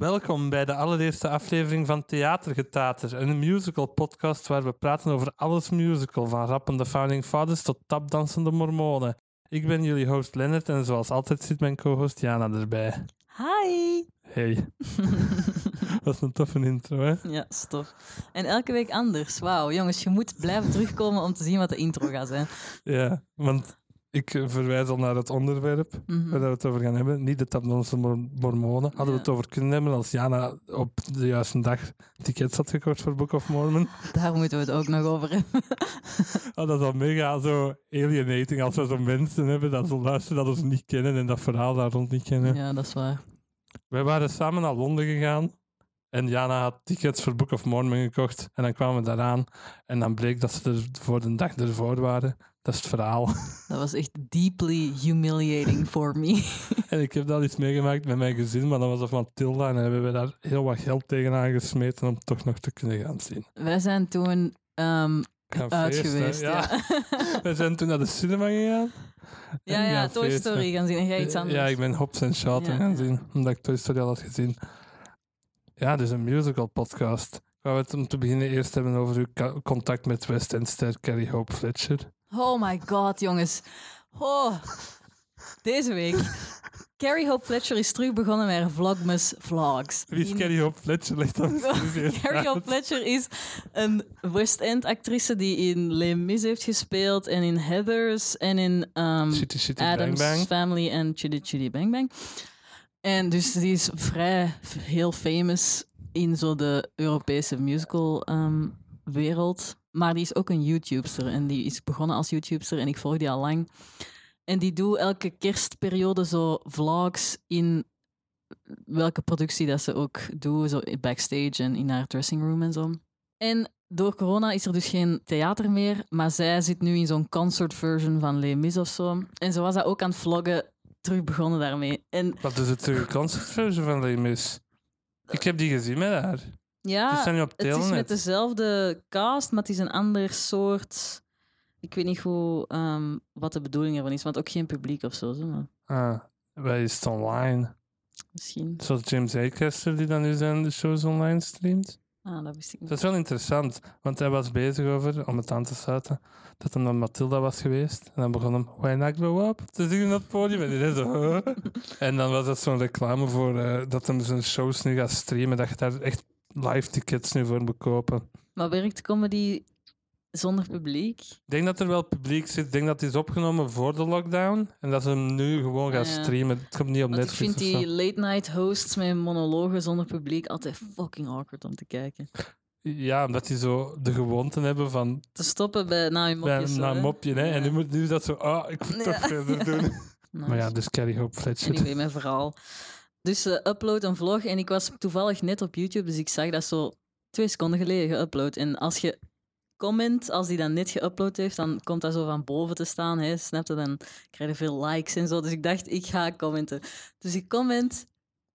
Welkom bij de allereerste aflevering van Theatergetater, een musical podcast waar we praten over alles musical, van rappende Founding Fathers tot tapdansende mormonen. Ik ben jullie host Lennart en zoals altijd zit mijn co-host Jana erbij. Hi! Hey. Dat is een toffe intro, hè? Ja, stof. En elke week anders. Wauw, jongens, je moet blijven terugkomen om te zien wat de intro gaat zijn. Ja, want ik eh, verwijs al naar het onderwerp Mhm. waar we het over gaan hebben. Niet de mor- mormonen. Hadden we het over kunnen hebben als Jana op de juiste dag tickets had gekocht voor Book of Mormon. Daar moeten we het ook nog over hebben. Oh, dat is al mega zo alienating als we zo mensen hebben dat ze luisteren dat we ze niet kennen en dat verhaal daar rond niet kennen. Ja, dat is waar. Wij waren samen naar Londen gegaan en Jana had tickets voor Book of Mormon gekocht. En dan kwamen we daaraan en dan bleek dat ze er voor de dag ervoor waren. Dat is het verhaal. Dat was echt deeply humiliating for me. En ik heb dat iets meegemaakt met mijn gezin, maar dat was of Matilda en dan hebben we daar heel wat geld tegenaan gesmeten om toch nog te kunnen gaan zien. Wij zijn toen ehm, Gaan uit geweest. Ja, Ja. We zijn toen naar de cinema gegaan. ja, En ja, Toy. Story gaan zien en jij iets anders. Ja, ik ben Hobbs en Shaw Ja, gaan zien, omdat ik Toy Story al had gezien. Ja, dus een musical podcast. Ik wou het om te beginnen eerst hebben over uw contact met West Endster Carrie Hope Fletcher. Oh my god, jongens. Oh, deze week. Carrie Hope Fletcher is terug begonnen met haar Vlogmas Vlogs. Wie is Carrie Hope Fletcher? Dat Carrie Hope. Fletcher is een West End actrice die in Les Mis heeft gespeeld en in Heathers en in um, Adam's Bang. Family en Chitty Chitty Bang Bang. En dus die is vrij heel famous in zo de Europese musical ehm, wereld. Maar die is ook een YouTuber en die is begonnen als YouTuber en ik volg die al lang. En die doet elke kerstperiode zo vlogs in welke productie dat ze ook doet, zo backstage en in haar dressing room en zo. En door corona is er dus geen theater meer, maar zij zit nu in zo'n concert version van Les Mis of zo. En ze was dat ook aan het vloggen, terug begonnen daarmee. En Wat is het terug concertversie van Les Mis? Ik heb die gezien met haar. Ja, staan nu op het is met dezelfde cast, maar het is een ander soort... Ik weet niet hoe, ehm, wat de bedoeling ervan is, want ook geen publiek of zo. maar Ah, wij is het online. misschien. Zoals James Acaster die dan nu zijn de shows online streamt. Ah, dat wist ik niet. Dat is wel interessant, want hij was bezig over, om het aan te sluiten, dat hem dan Matilda was geweest. En dan begon hem, When I Grow Up, te zingen op het podium. En, die zo, huh? en dan was dat zo'n reclame voor eh, dat hem zijn shows nu gaat streamen, dat je daar echt live tickets nu voor moet kopen. Maar werkt comedy zonder publiek? Ik denk dat er wel publiek zit. Ik denk dat het is opgenomen voor de lockdown. En dat ze hem nu gewoon gaan Ah, ja. streamen. Het komt niet op Want ik Netflix vind of die zo. late-night hosts met monologen zonder publiek altijd fucking awkward om te kijken. Ja, omdat die zo de gewoonte hebben van Te stoppen bij na bij een zo, na hè? mopje. Hè? En nu moet nu dat zo, ah, ik moet Ja. toch verder doen. Nice. Maar ja, dus Carrie Hope Fletcher. Anyway, mijn verhaal. Dus ze upload een vlog en ik was toevallig net op YouTube, dus ik zag dat zo twee seconden geleden geüpload. En als je comment, als die dan net geüpload heeft, dan komt dat zo van boven te staan, hè, snap je? Dan krijg je veel likes en zo. Dus ik dacht, ik ga commenten. Dus ik comment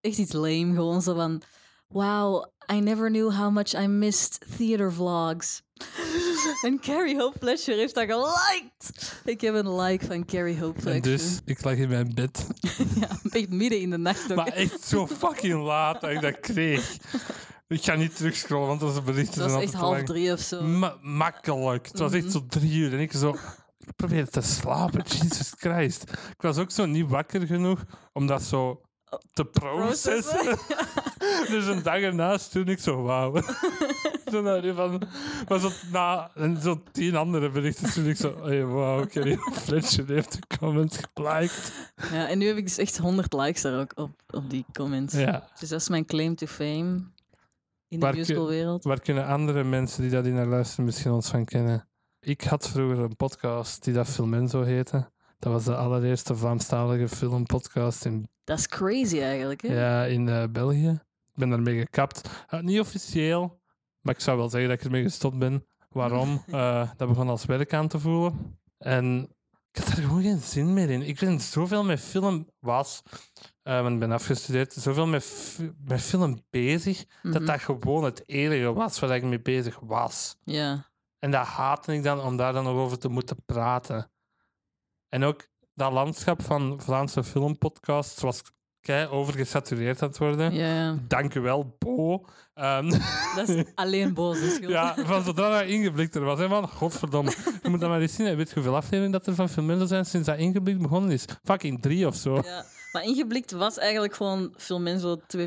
echt iets lame, gewoon zo van... Wow, I never knew how much I missed theater vlogs. En Carrie Hope heeft dat geliked. Ik heb een like van Carrie Hope dus, ik lag in mijn bed. Ja, midden in de nacht ook. Maar echt zo fucking laat dat ik dat kreeg. Ik ga niet terugscrollen, want onze berichten Het was echt half lang. drie of zo. Ma- makkelijk. Het was echt Mhm. zo drie uur. En ik zo... Ik probeerde te slapen. Jesus Christ. Ik was ook zo niet wakker genoeg om dat zo te processen. dus een dag ernaast toen ik zo wauw. zo naar van... Maar zo na en zo tien andere berichten toen ik zo... Hey, wauw, Carrie Fletcher heeft de comment geliked. Ja, en nu heb ik dus echt 100 likes daar ook op, op die comments. Ja. Dus dat is mijn claim to fame in de Waar kun- musicalwereld. Waar kunnen andere mensen die dat hier naar luisteren misschien ons van kennen? Ik had vroeger een podcast die dat Filmenzo heette. Dat was de allereerste Vlaamstalige filmpodcast in, Dat is crazy eigenlijk, hè? ja, in eh, België. Ik ben daarmee gekapt. Eh, niet officieel, maar ik zou wel zeggen dat ik ermee gestopt ben. Waarom? Eh, dat begon als werk aan te voelen. En ik had er gewoon geen zin meer in. Ik ben zoveel met film was, eh, want ik ben afgestudeerd, zoveel met, met film bezig, dat Mhm. dat gewoon het enige was waar ik mee bezig was. Ja. En dat haatte ik dan om daar dan nog over te moeten praten. En ook dat landschap van Vlaamse filmpodcasts was kei overgesatureerd aan het worden. Ja, ja. Dank u wel, Bo. Ehm, Dat is alleen schuld. ja, van zodra dat ingeblikt er was. Hè, man, godverdomme. Je moet dat maar eens zien. Weet je hoeveel afleveringen dat er van Filmendo zijn sinds dat ingeblikt begonnen is? Fucking drie of zo. Ja. Maar ingeblikt was eigenlijk gewoon Filmenzo 2.0.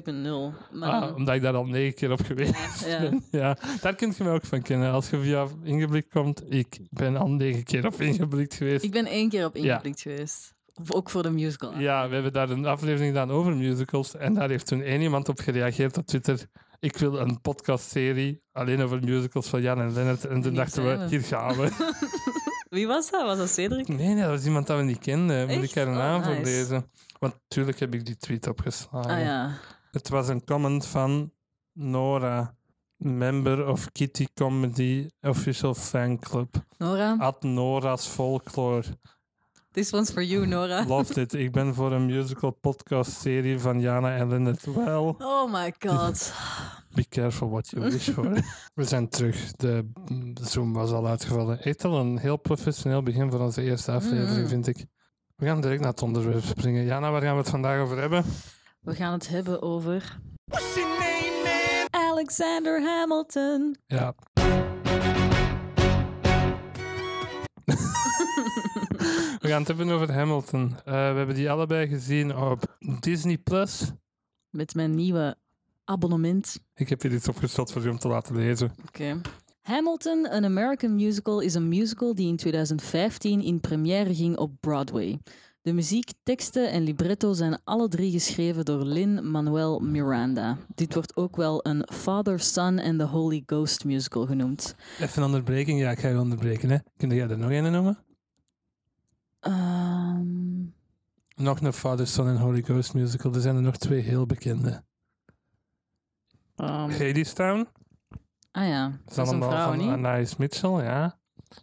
Maar Ah, omdat ik daar al negen keer op geweest ja. ben. Ja, daar kun je me ook van kennen. Als je via ingeblikt komt, ik ben al negen keer op ingeblikt geweest. Ik ben één keer op Ja. ingeblikt geweest. Of ook voor de musical. Ja, we hebben daar een aflevering gedaan over musicals. En daar heeft toen één iemand op gereageerd op Twitter. Ik wil een podcastserie alleen over musicals van Jan en Lennart. En toen dachten we, hier gaan we. Wie was dat? Was dat Cedric? Nee, nee, dat was iemand dat we niet kenden. Moet ik haar een Oh, naam voor lezen? Want natuurlijk heb ik die tweet opgeslagen. Ah ja. Het was een comment van Nora, member of Kitty Comedy Official Fan Club. Nora, At Nora's Folklore. this one's for you, Nora. Loved it. Ik ben voor een musical podcast serie van Jana en Lennart wel. Oh my god. Be careful what you wish for. We zijn terug. De Zoom was al uitgevallen. Echt al een heel professioneel begin voor onze eerste aflevering, Mm. vind ik. We gaan direct naar het onderwerp springen. Jana, waar gaan we het vandaag over hebben? We gaan het hebben over... Alexander Hamilton. Ja. we gaan het hebben over Hamilton. Eh, we hebben die allebei gezien op Disney+. Plus. Met mijn nieuwe abonnement. Ik heb hier iets opgesteld voor je om te laten lezen. Oké. Hamilton, An American Musical, is een musical die in 2015 in première ging op Broadway. De muziek, teksten en libretto zijn alle drie geschreven door Lin-Manuel Miranda. Dit wordt ook wel een Father, Son and the Holy Ghost musical genoemd. Even een onderbreking. Ja, ik ga je onderbreken. Hè. Kun jij er nog een noemen? Ehm, Nog een Father, Son en Holy Ghost musical. Er zijn er nog twee heel bekende. ehm, Hadestown. Ah ja, Dat is een allemaal vrouw, van niet? Anais Mitchell, ja.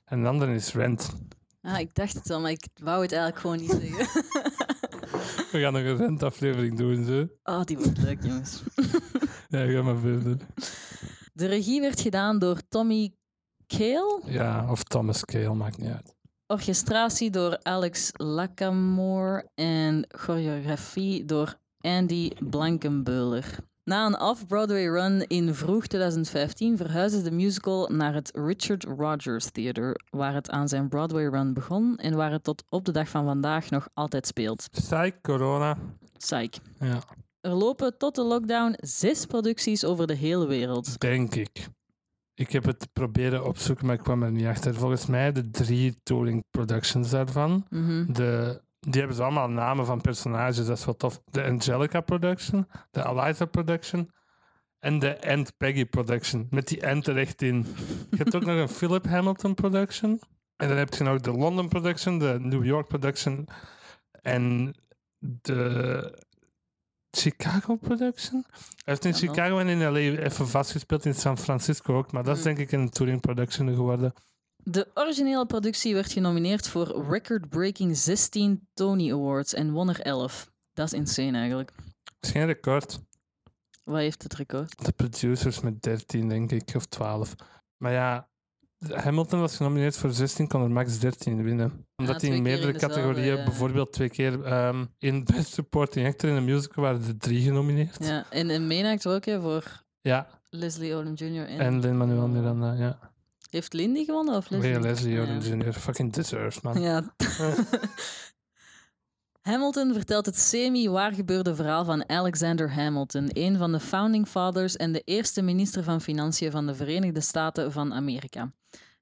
En de andere is Rent. Ah, ik dacht het al, maar ik wou het eigenlijk gewoon niet zeggen. We gaan nog een Rent-aflevering doen, zo. Oh, die wordt leuk, jongens. Ja, ga maar verder. De regie werd gedaan door Tommy Cale. Ja, of Thomas Cale, maakt niet uit. Orchestratie door Alex Lacamore en choreografie door Andy Blankenbeuler. Na een off-Broadway run in vroeg 2015 verhuisde de musical naar het Richard Rogers Theater, waar het aan zijn Broadway run begon en waar het tot op de dag van vandaag nog altijd speelt. Psych, corona. Psych. Ja, Er lopen tot de lockdown zes producties over de hele wereld. denk ik. Ik heb het proberen opzoeken, maar ik kwam er niet achter. Volgens mij de drie touring productions daarvan. Mhm. De, die hebben ze allemaal namen van personages, dat is wel tof. De Angelica production, de Eliza production en de Aunt Peggy production. Met die Ant er echt in. Je hebt ook nog een Philip Hamilton production. En dan heb je nog de London production, de New York production en de Chicago production. Hij heeft in. Chicago en in LA even vastgespeeld, in San Francisco ook. Maar dat is Mm. denk ik een touring production geworden. De originele productie werd genomineerd voor record-breaking 16 Tony Awards en won er 11. Dat is insane eigenlijk. Dat is geen record. Wat heeft het record? De producers met 13, denk ik, of 12. Maar ja, Hamilton was genomineerd voor 16, kon er max 13 winnen. Omdat hij in meerdere in categorieën, ja. bijvoorbeeld twee keer ehm, in Best Supporting Actor in een musical, waren er drie genomineerd. Ja, Ja, en een main actor ook hè, voor Leslie Odom Jr. En, en Lin-Manuel Miranda, ja. Heeft Lindy gewonnen of Leslie? Leslie Odom Ja. Jr. Fucking deserves, man. Ja. Hamilton vertelt het semi-waar gebeurde verhaal van Alexander Hamilton, een van de founding fathers en de eerste minister van Financiën van de Verenigde Staten van Amerika.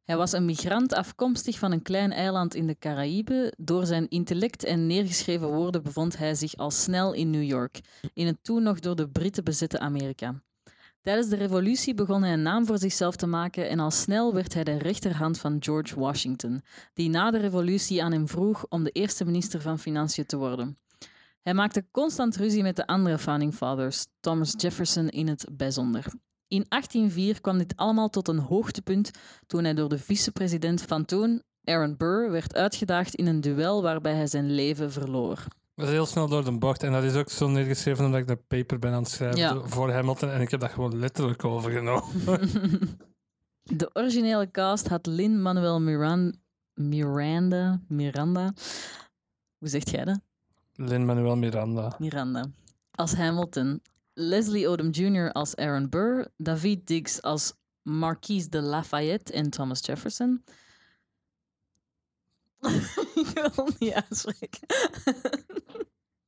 Hij was een migrant afkomstig van een klein eiland in de Caraïben. Door zijn intellect en neergeschreven woorden bevond hij zich al snel in New York, in het toen nog door de Britten bezette Amerika. Tijdens de revolutie begon hij een naam voor zichzelf te maken en al snel werd hij de rechterhand van George Washington, die na de revolutie aan hem vroeg om de eerste minister van Financiën te worden. Hij maakte constant ruzie met de andere founding fathers, Thomas Jefferson in het bijzonder. In 1804 kwam dit allemaal tot een hoogtepunt toen hij door de vicepresident van toen, Aaron Burr, werd uitgedaagd in een duel waarbij hij zijn leven verloor. Dat is heel snel door de bocht. En dat is ook zo neergeschreven omdat ik de paper ben aan het schrijven Ja. voor Hamilton. En ik heb dat gewoon letterlijk overgenomen. De originele cast had Lin-Manuel Miran Miranda, Miranda. Hoe zegt jij dat? Lin-Manuel Miranda. Miranda. als Hamilton, Leslie Odom Jr. als Aaron Burr, David Diggs als Marquise de Lafayette en Thomas Jefferson. Ik wil niet uitspreken.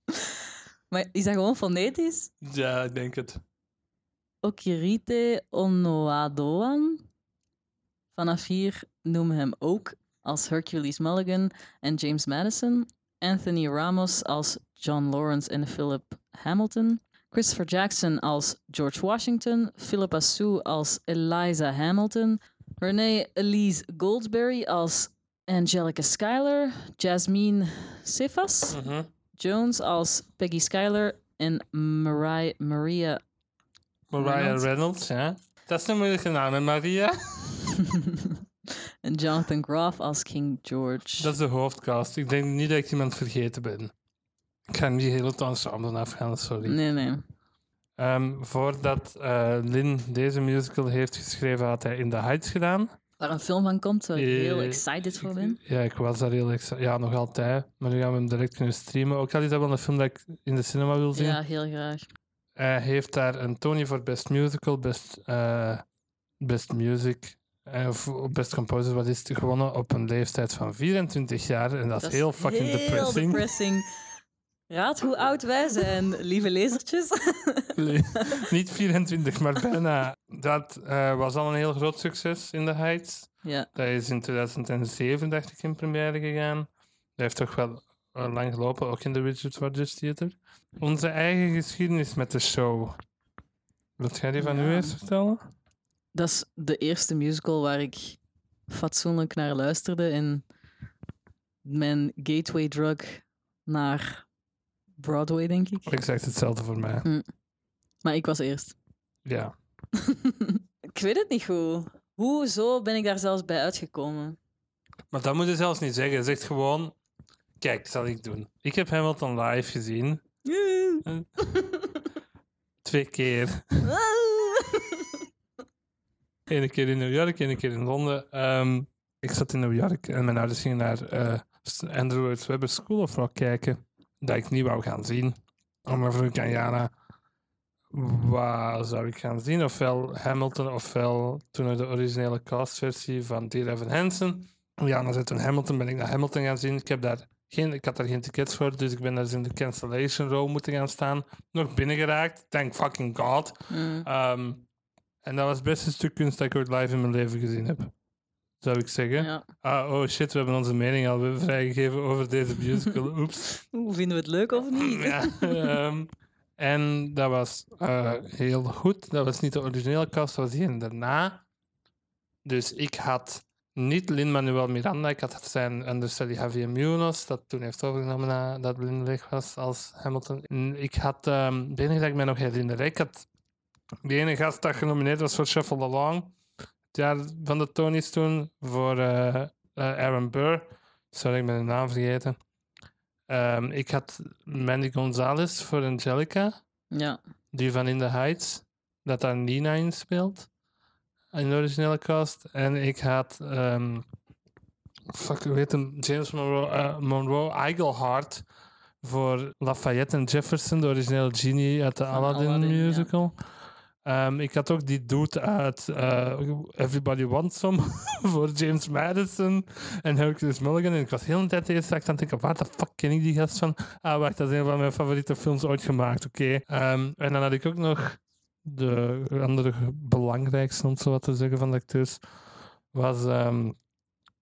maar is dat gewoon fonetisch? Ja, ik denk het. Okirite Onoadoan. Vanaf hier noemen hem ook als Hercules Mulligan en James Madison. Anthony Ramos als John Lawrence en Philip Hamilton. Christopher Jackson als George Washington. Philippa Sue als Eliza Hamilton. Renee Elise Goldsberry als Angelica Schuyler. Jasmine Cephas. Jones als Peggy Schuyler. En Mariah, Maria Mariah Reynolds. Reynolds, ja. Dat is een moeilijke naam, hè, Maria? en Jonathan Groff als King George. Dat is de hoofdcast. Ik denk niet dat ik iemand vergeten ben. Ik ga niet heel het ensemble afgaan, sorry. Nee, nee. Ehm, voordat eh, Lin deze musical heeft geschreven, had hij In the Heights gedaan. Een film van komt, waar ik heel Eh, excited voor ben. Ja, ik was daar heel excited. Ja, nog altijd. Maar nu gaan we hem direct kunnen streamen. Ook al is dat wel een film dat ik in de cinema wil zien. Ja, heel graag. Hij heeft daar een Tony voor Best Musical, Best, eh, best Music eh, of Best Composer, wat is het, gewonnen op een leeftijd van 24 jaar. En dat, is heel fucking heel depressing. depressing. Raad hoe oud wij zijn, lieve lezertjes. Nee, Niet 24, maar bijna. Dat eh, was al een heel groot succes in de Heights. ja, Dat is in 2007, dacht ik, in première gegaan. Dat heeft toch wel lang gelopen, ook in de Richard Rogers Theater. Onze eigen geschiedenis met de show. Wilt jij die van u Ja. eerst vertellen? dat is de eerste musical waar ik fatsoenlijk naar luisterde. En mijn gateway drug naar Broadway, denk ik. Exact hetzelfde voor mij. Maar ik was eerst. Ja. ik weet het niet goed. Hoezo ben ik daar zelfs bij uitgekomen? Maar dat moet je zelfs niet zeggen. Je zegt gewoon... Kijk, dat zal ik doen. Ik heb Hamilton live gezien. Twee keer. Eén keer in New York, één keer in Londen. Ehm, ik zat in New York en mijn ouders gingen naar eh, Andrew Lloyd Webber School of Rock kijken. Dat ik niet wou gaan zien. Maar vroeg ik aan Jana, wat zou ik gaan zien? Ofwel Hamilton, ofwel toen de originele castversie van Dear Evan Hansen. Jana zei toen Hamilton, ben ik naar Hamilton gaan zien. Ik, heb daar geen, ik had daar geen tickets voor, dus ik ben daar eens in de cancellation row moeten gaan staan. Nog binnengeraakt, thank fucking god. Mm. Ehm, en dat was het beste stuk kunst dat ik ooit live in mijn leven gezien heb. Zou ik zeggen. Ja. Ah, oh shit, we hebben onze mening al vrijgegeven over deze musical. Oeps. Hoe vinden we het leuk of niet? ja, ehm, en dat was eh, heel goed. Dat was niet de originele cast, dat was die en daarna. Dus ik had niet Lin-Manuel Miranda, ik had zijn understudy Javier Munoz, dat toen heeft overgenomen nadat Lin weg was als Hamilton. En ik had, de enige dat ik mij nog herinner, ik had de ene gast dat genomineerd was voor Shuffle Along, het jaar van de Tonys toen, voor eh, eh, Aaron Burr. Sorry, ik ben de naam vergeten. Ehm, ik had Mandy Gonzalez voor Angelica, Ja. die van In the Heights, dat daar Nina in speelt. In de originele cast. En ik had, ehm fuck, hoe heet hem? James Monroe, eh, Monroe Iglehart voor Lafayette en Jefferson, de originele genie uit de Aladdin, ja. Ehm, ik had ook die dude uit eh, Everybody Wants Some voor James Madison en Hercules Mulligan. En ik was heel de tijd eerst aan het denken, waar de fuck ken ik die gast van? Ah, wacht, dat is een van mijn favoriete films ooit gemaakt, oké. Ehm, en dan had ik ook nog de andere belangrijkste, om zo wat te zeggen, van de acteurs, was ehm,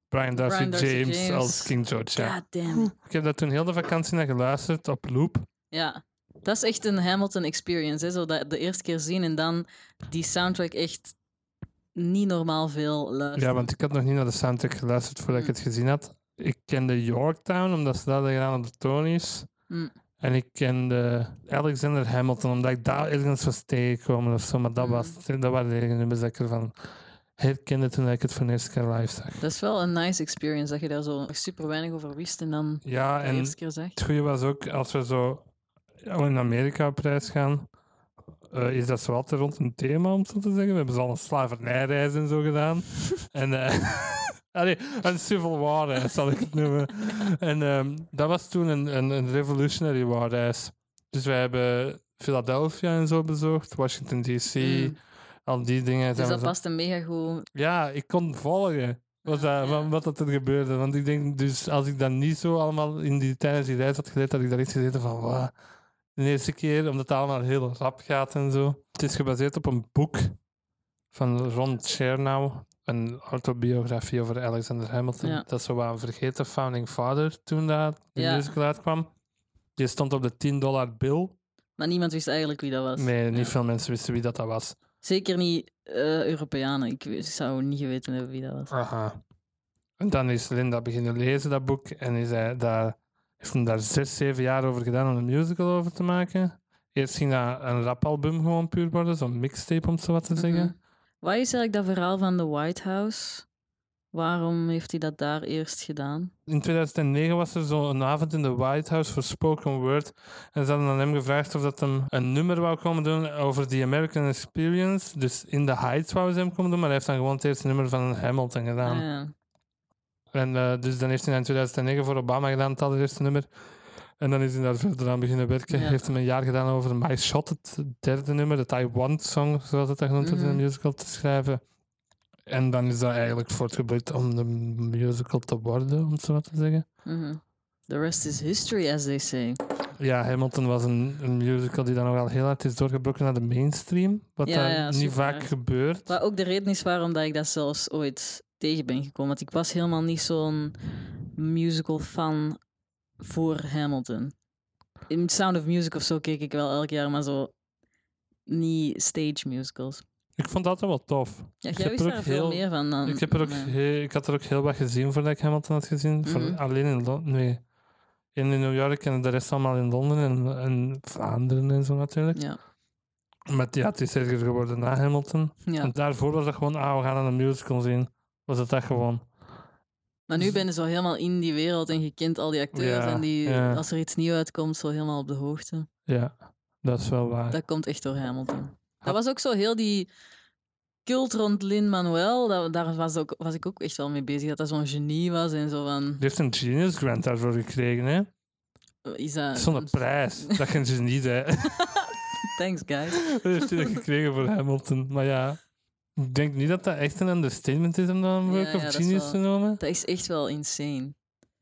Brian Darcy, Brian Darcy James, James. als King George. Ja. God damn. Ik heb dat toen heel de vakantie naar geluisterd op loop. Ja. Dat is echt een Hamilton experience. Hè? Zo dat de eerste keer zien en dan die soundtrack echt niet normaal veel luisteren. Ja, want ik had nog niet naar de soundtrack geluisterd voordat ik het gezien had. Ik kende Yorktown, omdat ze dat hadden gedaan op de Tonys. Mm. En ik kende Alexander Hamilton, omdat ik daar ergens was tegengekomen of zo. Maar dat, Mm. was, dat waren de nummers dat ik ervan herkende toen ik het voor de eerste keer live zag. Dat is wel een nice experience, dat je daar zo super weinig over wist en dan Ja, de en eerste keer zag. het goede was ook, als we zo in Amerika op reis gaan, eh, is dat zo altijd rond een thema, om zo te zeggen. We hebben zo al een slavernijreis en zo gedaan. en... eh, Allee, een civil war reis, zal ik het noemen. En ehm, dat was toen een, een, een revolutionary war reis. Dus wij hebben Philadelphia en zo bezocht, Washington DC, Mm. al die dingen. Dus we dat een mega goed. Ja, ik kon volgen wat, dat, ja. wat dat er gebeurde. Want ik denk, dus als ik dat niet zo allemaal in die, tijdens die reis had geleerd, had ik daar iets gezeten van, wow. De eerste keer, omdat het allemaal heel rap gaat en zo. Het is gebaseerd op een boek van Ron Chernow, een autobiografie over Alexander Hamilton. Ja. Dat is zo een vergeten founding father toen dat de Ja. musical uitkwam. Die stond op de 10 dollar bill. Maar niemand wist eigenlijk wie dat was. Nee, niet Ja. veel mensen wisten wie dat, dat was. Zeker niet eh, Europeanen. Ik zou niet geweten hebben wie dat was. Aha. En dan is Linda beginnen lezen, dat boek. En is hij daar, heeft hem daar zes, zeven jaar over gedaan om een musical over te maken. Eerst ging dat een rapalbum gewoon puur worden, zo'n mixtape om het zo wat te zeggen. Mhm. Wat is eigenlijk dat verhaal van de White House? Waarom heeft hij dat daar eerst gedaan? In 2009 was er zo'n avond in de White House voor spoken word. En ze hadden aan hem gevraagd of dat hem een nummer wou komen doen over the American Experience. Dus in de Heights wou ze hem komen doen, maar hij heeft dan gewoon het eerste nummer van Hamilton gedaan. Ah, ja. En eh, dus dan heeft hij in 2009 voor Obama gedaan, het allereerste nummer. En dan is hij daar verder aan beginnen werken. Ja. Heeft hem een jaar gedaan over My Shot, het derde nummer, het I Want song, zoals het dat genoemd wordt in Mhm. een musical, te schrijven. En dan is dat eigenlijk voortgebracht om de musical te worden, om het zo wat te zeggen. Mhm. The rest is history, as they say. Ja, Hamilton was een, een musical die dan nog wel heel hard is doorgebroken naar de mainstream. Wat Ja, niet vaak gebeurt. Wat ook de reden is waarom dat ik dat zelfs ooit tegen ben gekomen. Want ik was helemaal niet zo'n musical fan voor Hamilton. In Sound of Music of zo keek ik wel elk jaar, maar zo niet stage musicals. Ik vond dat wel tof. Ja, jij wist er daar veel heel- meer van dan... Ik, heb er ook mij. he- ik had er ook heel wat gezien voordat ik Hamilton had gezien. Voor- Mhm. alleen in Londen. Nee. In New York en de rest allemaal in Londen en, en Vlaanderen en zo natuurlijk. Ja, Maar ja, het is erger geworden na Hamilton. ja. En daarvoor was dat gewoon, ah, we gaan aan een musical zien. Was het dat gewoon. Maar nu ben je zo helemaal in die wereld en je kent al die acteurs. Ja, en die, ja. als er iets nieuws uitkomt, zo helemaal op de hoogte. Ja, dat is wel waar. Dat komt echt door Hamilton. Dat was ook zo heel die cult rond Lin-Manuel. dat- Daar was, ook, was ik ook echt wel mee bezig. Dat dat zo'n genie was en zo van... Die heeft een Genius Grant daarvoor gekregen, hè? Is dat... Zo'n prijs. Dat je ze niet, hè? Thanks, guys. Dat heeft hij gekregen voor Hamilton. Maar ja, ik denk niet dat dat echt een understatement is om dat een work ja, of genius te noemen. Dat is echt wel insane.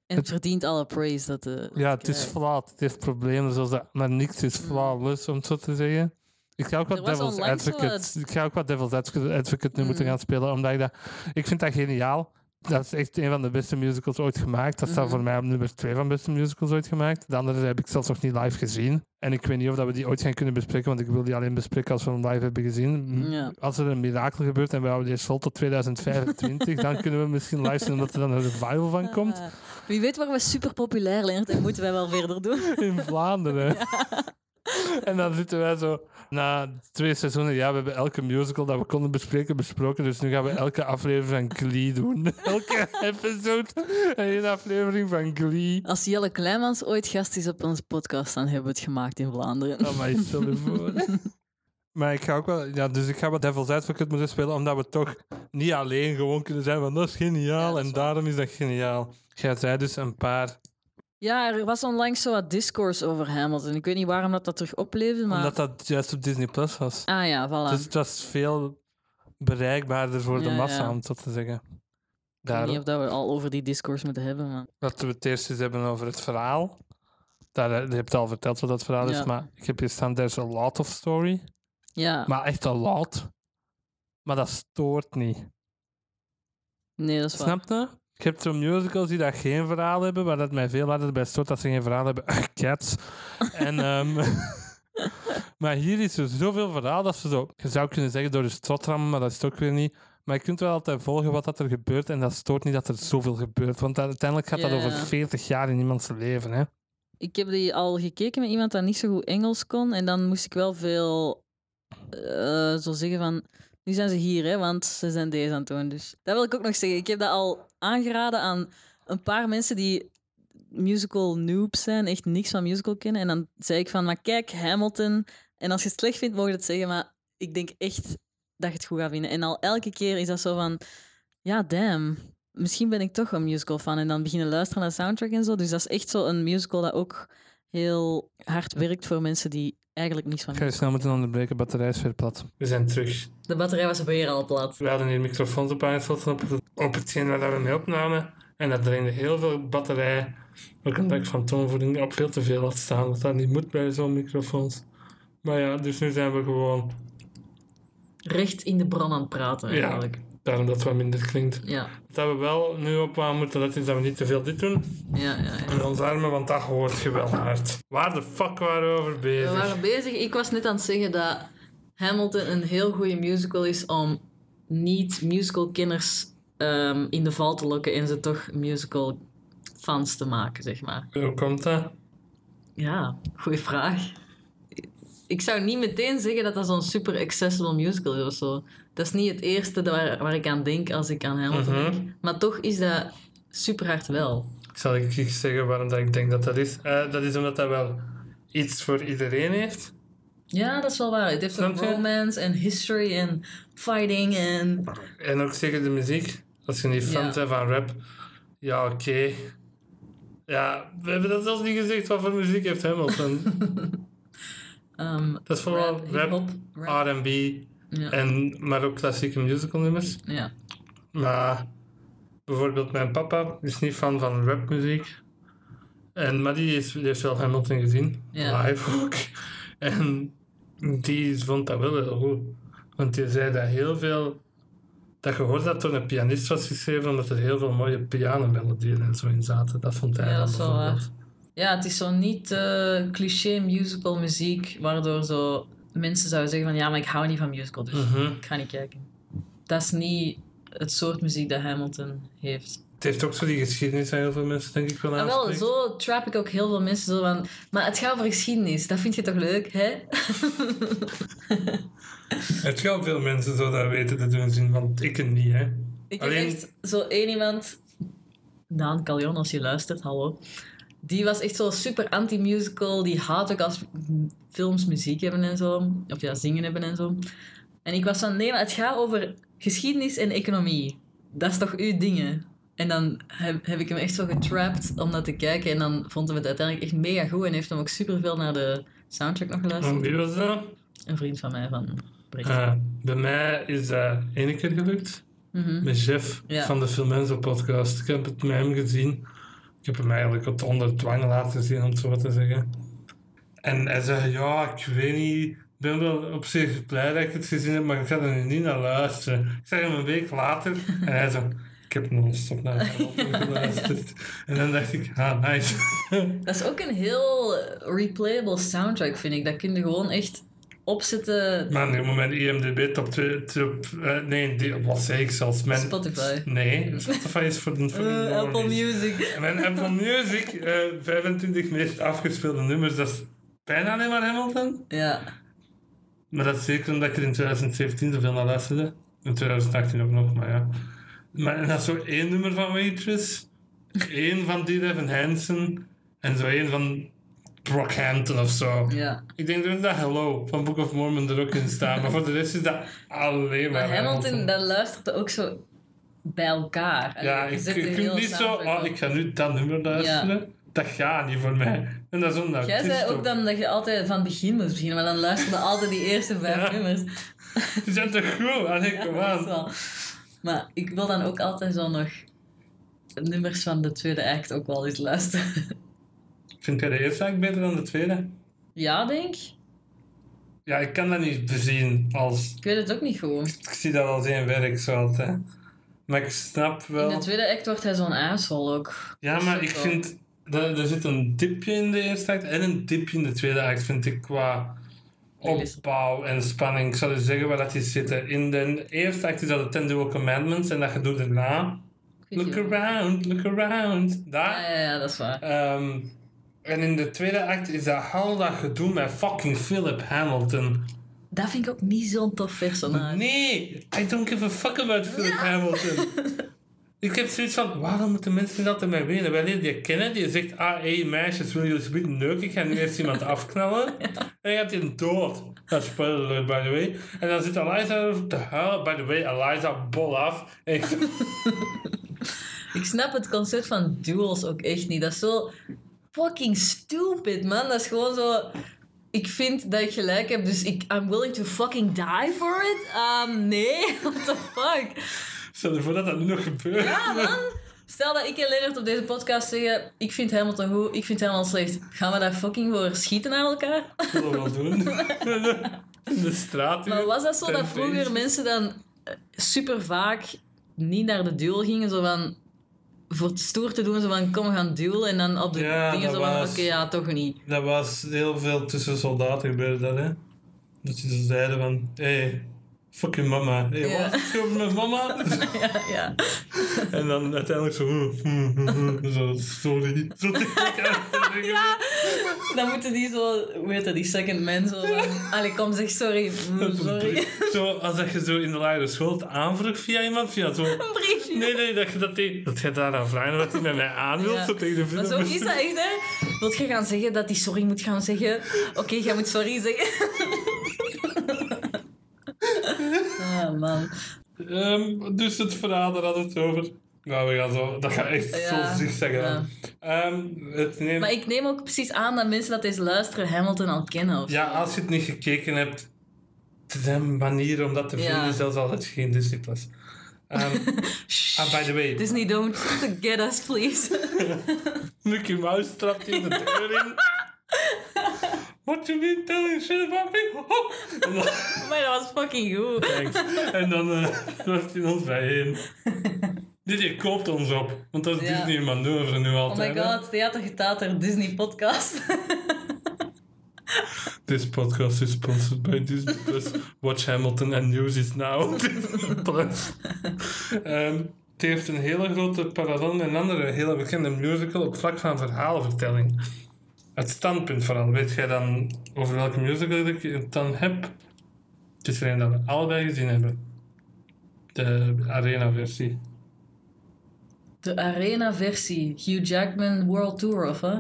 En het Het- verdient alle praise dat de... Ja, het is krijgt. flawed. Het heeft problemen zoals dat, maar niks is Mm. flawless, om het zo te zeggen. Ik ga ook wat Devil's Advocate, ik ga ook wat Devil's Advocate Advocate nu moeten Mm. gaan spelen, omdat ik dat... Ik vind dat geniaal. Dat is echt een van de beste musicals ooit gemaakt. Dat staat Mhm. voor mij op nummer twee van beste musicals ooit gemaakt. De andere heb ik zelfs nog niet live gezien. En ik weet niet of dat we die ooit gaan kunnen bespreken, want ik wil die alleen bespreken als we hem live hebben gezien. Ja. Als er een mirakel gebeurt en we houden die vol tot 2025, dan kunnen we misschien live zien omdat er dan een revival van komt. Ah, wie weet waar we super populair Leonard, en moeten wij wel verder doen. in Vlaanderen. En dan zitten wij zo na twee seizoenen. Ja, we hebben elke musical dat we konden bespreken besproken. Dus nu gaan we elke aflevering van Glee doen. Elke episode en één aflevering van Glee. Als Jelle Kleinmans ooit gast is op onze podcast, dan hebben we het gemaakt in Vlaanderen. Oh, maar stel je voor. Maar ik ga ook wel, ja, dus ik ga wat Devil's Advocate moeten spelen, omdat we toch niet alleen gewoon kunnen zijn van dat is geniaal Ja, dat is en waar. daarom is dat geniaal. Jij zei dus een paar, Ja, er was onlangs zo wat discourse over Hamilton. Ik weet niet waarom dat, dat terug opleefde, maar... omdat dat juist op Disney Plus was. Ah ja, voilà. Dus het was veel bereikbaarder voor de massa, ja. om zo te zeggen. ik weet niet of dat we al over die discourse moeten hebben, maar... Laten we het eerst eens hebben over het verhaal. Daar, eh, je hebt al verteld wat dat verhaal is, maar ik heb hier staan, there's a lot of story. Ja, Maar echt a lot. Maar dat stoort niet. nee, dat is waar. Snap je? Je hebt zo'n musicals die dat geen verhaal hebben, waar dat mij veel harder bij stoort dat ze geen verhaal hebben. Cats. en, ehm, maar hier is er zoveel verhaal dat ze zo... Je zou kunnen zeggen door de strotrammen, maar dat is het ook weer niet. Maar je kunt wel altijd volgen wat dat er gebeurt en dat stoort niet dat er zoveel gebeurt. Want uiteindelijk gaat dat over 40 jaar in iemands leven. Hè? Ik heb die al gekeken met iemand dat niet zo goed Engels kon. En dan moest ik wel veel eh, zo zeggen van... Nu zijn ze hier, hè, want ze zijn deze aan. Dus dat wil ik ook nog zeggen. Ik heb dat al aangeraden aan een paar mensen die musical noobs zijn. Echt niks van musical kennen. En dan zei ik van, maar kijk, Hamilton. En als je het slecht vindt, mogen je het zeggen. Maar ik denk echt dat je het goed gaat vinden. En al elke keer is dat zo van... Ja, damn. Misschien ben ik toch een musical fan. En dan beginnen luisteren naar soundtrack en zo. Dus dat is echt zo een musical dat ook heel hard werkt voor mensen die eigenlijk niets van. Ik ga je snel moeten onderbreken, batterij is weer plat. We zijn terug. De batterij was weer al plat. We hadden hier microfoons op aangesloten op het, op hetgeen waar we mee opnamen. En dat drainde heel veel batterij. Ook omdat ik van toonvoeding op veel te veel had staan. Wat dat niet moet bij zo'n microfoons. Maar ja, dus nu zijn we gewoon... Recht in de bron aan het praten Ja. Daarom dat het wat minder klinkt. Ja, Wat we wel nu op aan moeten letten is dat we niet te veel dit doen. ja, ja. ja. En ons armen, want dat hoort je wel hard. Waar de fuck waren we over We bezig? waren bezig. Ik was net aan het zeggen dat Hamilton een heel goede musical is om niet-musical-kenners ehm, in de val te lokken en ze toch musical-fans te maken, zeg maar. Hoe komt dat? Ja, goede vraag. Ik zou niet meteen zeggen dat dat zo'n super accessible musical is of zo. Dat is niet het eerste waar, waar ik aan denk als ik aan Hamilton Mhm. denk. Maar toch is dat super hard wel. Zal ik je zeggen waarom dat ik denk dat dat is? Eh, dat is omdat dat wel iets voor iedereen heeft. Ja, dat is wel waar. Het heeft ook je? romance en history en fighting en... En ook zeker de muziek. Als je niet fan Ja. bent van rap. Ja, oké. Ja, we hebben dat zelfs niet gezegd. Wat voor muziek heeft Hamilton? ehm, dat is vooral rap, rap. R&B, Ja. en, maar ook klassieke musicalnummers. ja. Maar bijvoorbeeld mijn papa is niet fan van rapmuziek. En, maar die, is, die heeft wel Hamilton gezien. Ja. Live ook. En die vond dat wel heel goed. Want die zei dat heel veel... Dat je hoort dat door een pianist was geschreven, omdat er heel veel mooie pianomelodieën en zo in zaten. Dat vond hij Ja, dan bijvoorbeeld. Ja, het is zo niet eh, cliché musical muziek, waardoor zo mensen zouden zeggen van ja, maar ik hou niet van musical, dus Mhm. ik ga niet kijken. Dat is niet het soort muziek dat Hamilton heeft. Het heeft ook zo die geschiedenis aan heel veel mensen, denk ik wel En wel, zo trap ik ook heel veel mensen zo van, maar het gaat over geschiedenis, dat vind je toch leuk, hè? Het gaat veel mensen zo dat weten te doen zien, want ik het niet, hè. Ik Alleen- heb echt zo één iemand, Daan Callion, als je luistert, hallo. Die was echt zo super anti-musical. Die haat ook als films muziek hebben en zo. Of ja, zingen hebben en zo. En ik was van, nee, maar het gaat over geschiedenis en economie. Dat is toch uw dingen? En dan heb, heb ik hem echt zo getrapt om dat te kijken. En dan vonden we het uiteindelijk echt mega goed. En heeft hem ook superveel naar de soundtrack nog geluisterd. En wie was dat? Een vriend van mij van. Ah, bij mij is dat één keer gelukt. Mhm. Met Jeff Ja. van de Filmenzo podcast. Ik heb het met hem gezien. Ik heb hem eigenlijk het onder dwang laten zien, om het zo te zeggen. En hij zei, ja, ik weet niet... Ik ben wel op zich blij dat ik het gezien heb, maar ik ga er nu niet naar luisteren. Ik zag hem een week later en hij zei... Ik heb non-stop naar hem geluisterd. En dan dacht ik, ah, nice. Dat is ook een heel replayable soundtrack, vind ik. Dat kun je gewoon echt opzetten. Maar nu mijn IMDb top 2... Top, eh, nee, die, wat zei ik zelfs? Mijn, Spotify. Nee, Spotify is voor de... Voor Eh, Apple. Music. Mijn Apple Music, eh 25 meest afgespeelde nummers, dat is bijna alleen maar Hamilton. Ja. Maar dat is zeker omdat ik er in 2017 zoveel naar luisterde. In 2018 ook nog, maar ja. Maar en dat is zo één nummer van Waitress, één van D. Evan Hansen en zo één van Brockhampton of zo. ja. Ik denk dat dat Hello van Book of Mormon er ook in staat, maar voor de rest is dat alleen maar Maar Hamilton, dat luistert ook zo bij elkaar. En Ja, ik, ik vind niet zo, oh, ik ga nu dat nummer luisteren. Dat gaat niet voor mij. En dat is omdat Jij zei ook dan dat je altijd van het begin moest beginnen, maar dan luisterde altijd die eerste vijf Ja. nummers. Die zijn toch goed? Allee, kom Ja, is aan. Maar ik wil dan ook altijd zo nog nummers van de tweede act ook wel eens luisteren. Vind jij de eerste act beter dan de tweede? Ja, denk Ja, ik kan dat niet bezien als... Ik weet het ook niet goed. Ik zie dat als één werk zo altijd. Maar ik snap In wel... de tweede act wordt hij zo'n asshole ook. Ja, maar ik vind... Er, er zit een dipje in de eerste act en een dipje in de tweede act, vind ik, qua opbouw en spanning. Ik zou dus zeggen waar dat die zitten. In de eerste act is dat de Ten Dual Commandments en dat gedoe daarna. Look around, look around. Daar. Ja, ja, ja, dat is waar. Ehm, en in de tweede act is dat al dat gedoe met fucking Philip Hamilton. Dat vind ik ook niet zo'n tof personage. Nee, I don't give a fuck about Philip Hamilton. Ik heb zoiets van, waarom moeten mensen dat mij weten? Wij leren je kennen, die zegt, ah, hé meisjes, wil je alsjeblieft neuken? Ik ga nu eerst iemand afknallen. En dan gaat hij dood. Dat is by the way. En dan zit Eliza te huilen. By the way, Eliza, bol af. Ik snap het concept van duels ook echt niet. Dat is zo fucking stupid, man. Dat is gewoon zo... ik vind dat ik gelijk heb, dus ik, I'm willing to fucking die for it. Um, nee, what the fuck? Stel je voor dat dat nu nog gebeurt. Ja, man. Stel dat ik en Leonard op deze podcast zeggen, ik vind Hamilton goed, ik vind Hamilton slecht. Gaan we daar fucking voor schieten naar elkaar? Dat zullen we wel doen. In de straat. Maar was dat zo dat vroeger mensen dan eh, super vaak niet naar de duel gingen, zo van voor het stoer te doen, zo van kom we gaan duelen en dan op de Ja, dingen zo van oké, ja, toch niet. Dat was heel veel tussen soldaten gebeurde dat, hè. Dat ze zeiden van, hé, hey, fuck je mama. Hé, hey, wat met mama? ja, ja. en dan uiteindelijk zo, "Hmm, hmm, hmm," zo sorry. Zo ja, dan moeten die zo, hoe heet dat, die second man zo allee, kom zeg sorry, Mm, Dat sorry. Zo, als dat je zo in de lagere school aanvroeg via iemand, via zo... Een briefje. Nee, nee, dat je dat, deed, dat je daar aan vragen wat hij met mij aan wil, Ja. zo tegen de Maar vrienden. zo is dat echt, hè? Wilt je gaan zeggen dat hij sorry moet gaan zeggen? Oké, jij moet sorry zeggen. Ah, man. Ehm, dus het verhaal, daar we het over. Nou, we gaan zo... Dat gaat echt Ja, zo zeggen. ja. Ehm, het neemt... Maar ik neem ook precies aan dat mensen dat deze luisteren Hamilton al kennen. Of Ja, zo. als je het niet gekeken hebt, er zijn manieren om dat te Ja. vinden, zelfs al het geen Disney Plus. Ah, by the way, Disney, don't get us, please. Mickey Mouse trapt in de deur in. What you been telling shit about me? En maar dat was fucking goed. thanks. En dan uh, hij ons bijeen. Dit koopt ons op, want dat is Ja. Disney manoeuvre nu Oh my altijd. god, theater getater Disney podcast. This podcast is sponsored by Disney Plus. Watch Hamilton and News is now. Plus. Ehm, het heeft een hele grote parallel met een andere hele bekende musical op vlak van verhaalvertelling. Het standpunt vooral. Weet jij dan over welke musical ik het dan heb? Het is er een dat we allebei gezien hebben. De arena-versie. De arena-versie. Hugh Jackman World Tour, of hè?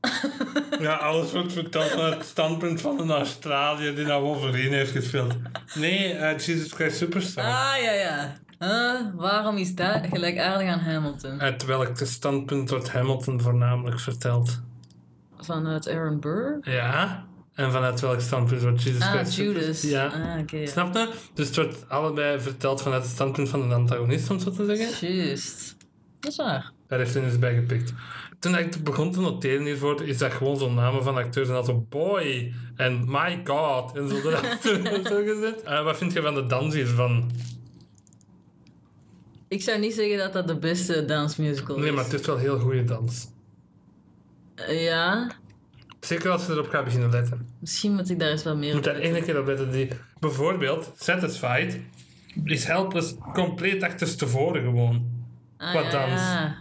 Ja, alles wordt verteld van het standpunt van een Australiër die nou Wolverine heeft gespeeld. Nee, eh, Jesus Christ Superstar. Ah, ja, ja. Huh? waarom is dat gelijkaardig aan Hamilton? Uit welk standpunt wordt Hamilton voornamelijk verteld? Vanuit Aaron Burr? Ja. En vanuit welk standpunt wordt Jesus Ah, Christ Judas. Ja. Ah, ja. Snap je? Dus het wordt allebei verteld vanuit het standpunt van de antagonist, om zo te zeggen. Juist. Dat is waar. Daar heeft hij dus bij gepikt. Toen ik begon te noteren hiervoor, is dat gewoon zo'n namen van acteurs. En dat zo boy en my god en zo gezet. Eh, wat vind je van de dans hiervan? Ik zou niet zeggen dat dat de beste dansmusical is. Nee, maar het is wel heel goede dans. Eh, Ja, Zeker als je erop gaat beginnen letten. misschien moet ik daar eens wat meer Je moet op daar één keer op letten. Die, bijvoorbeeld, Satisfied is Helpless compleet achterstevoren gewoon. Ah, Wat ja.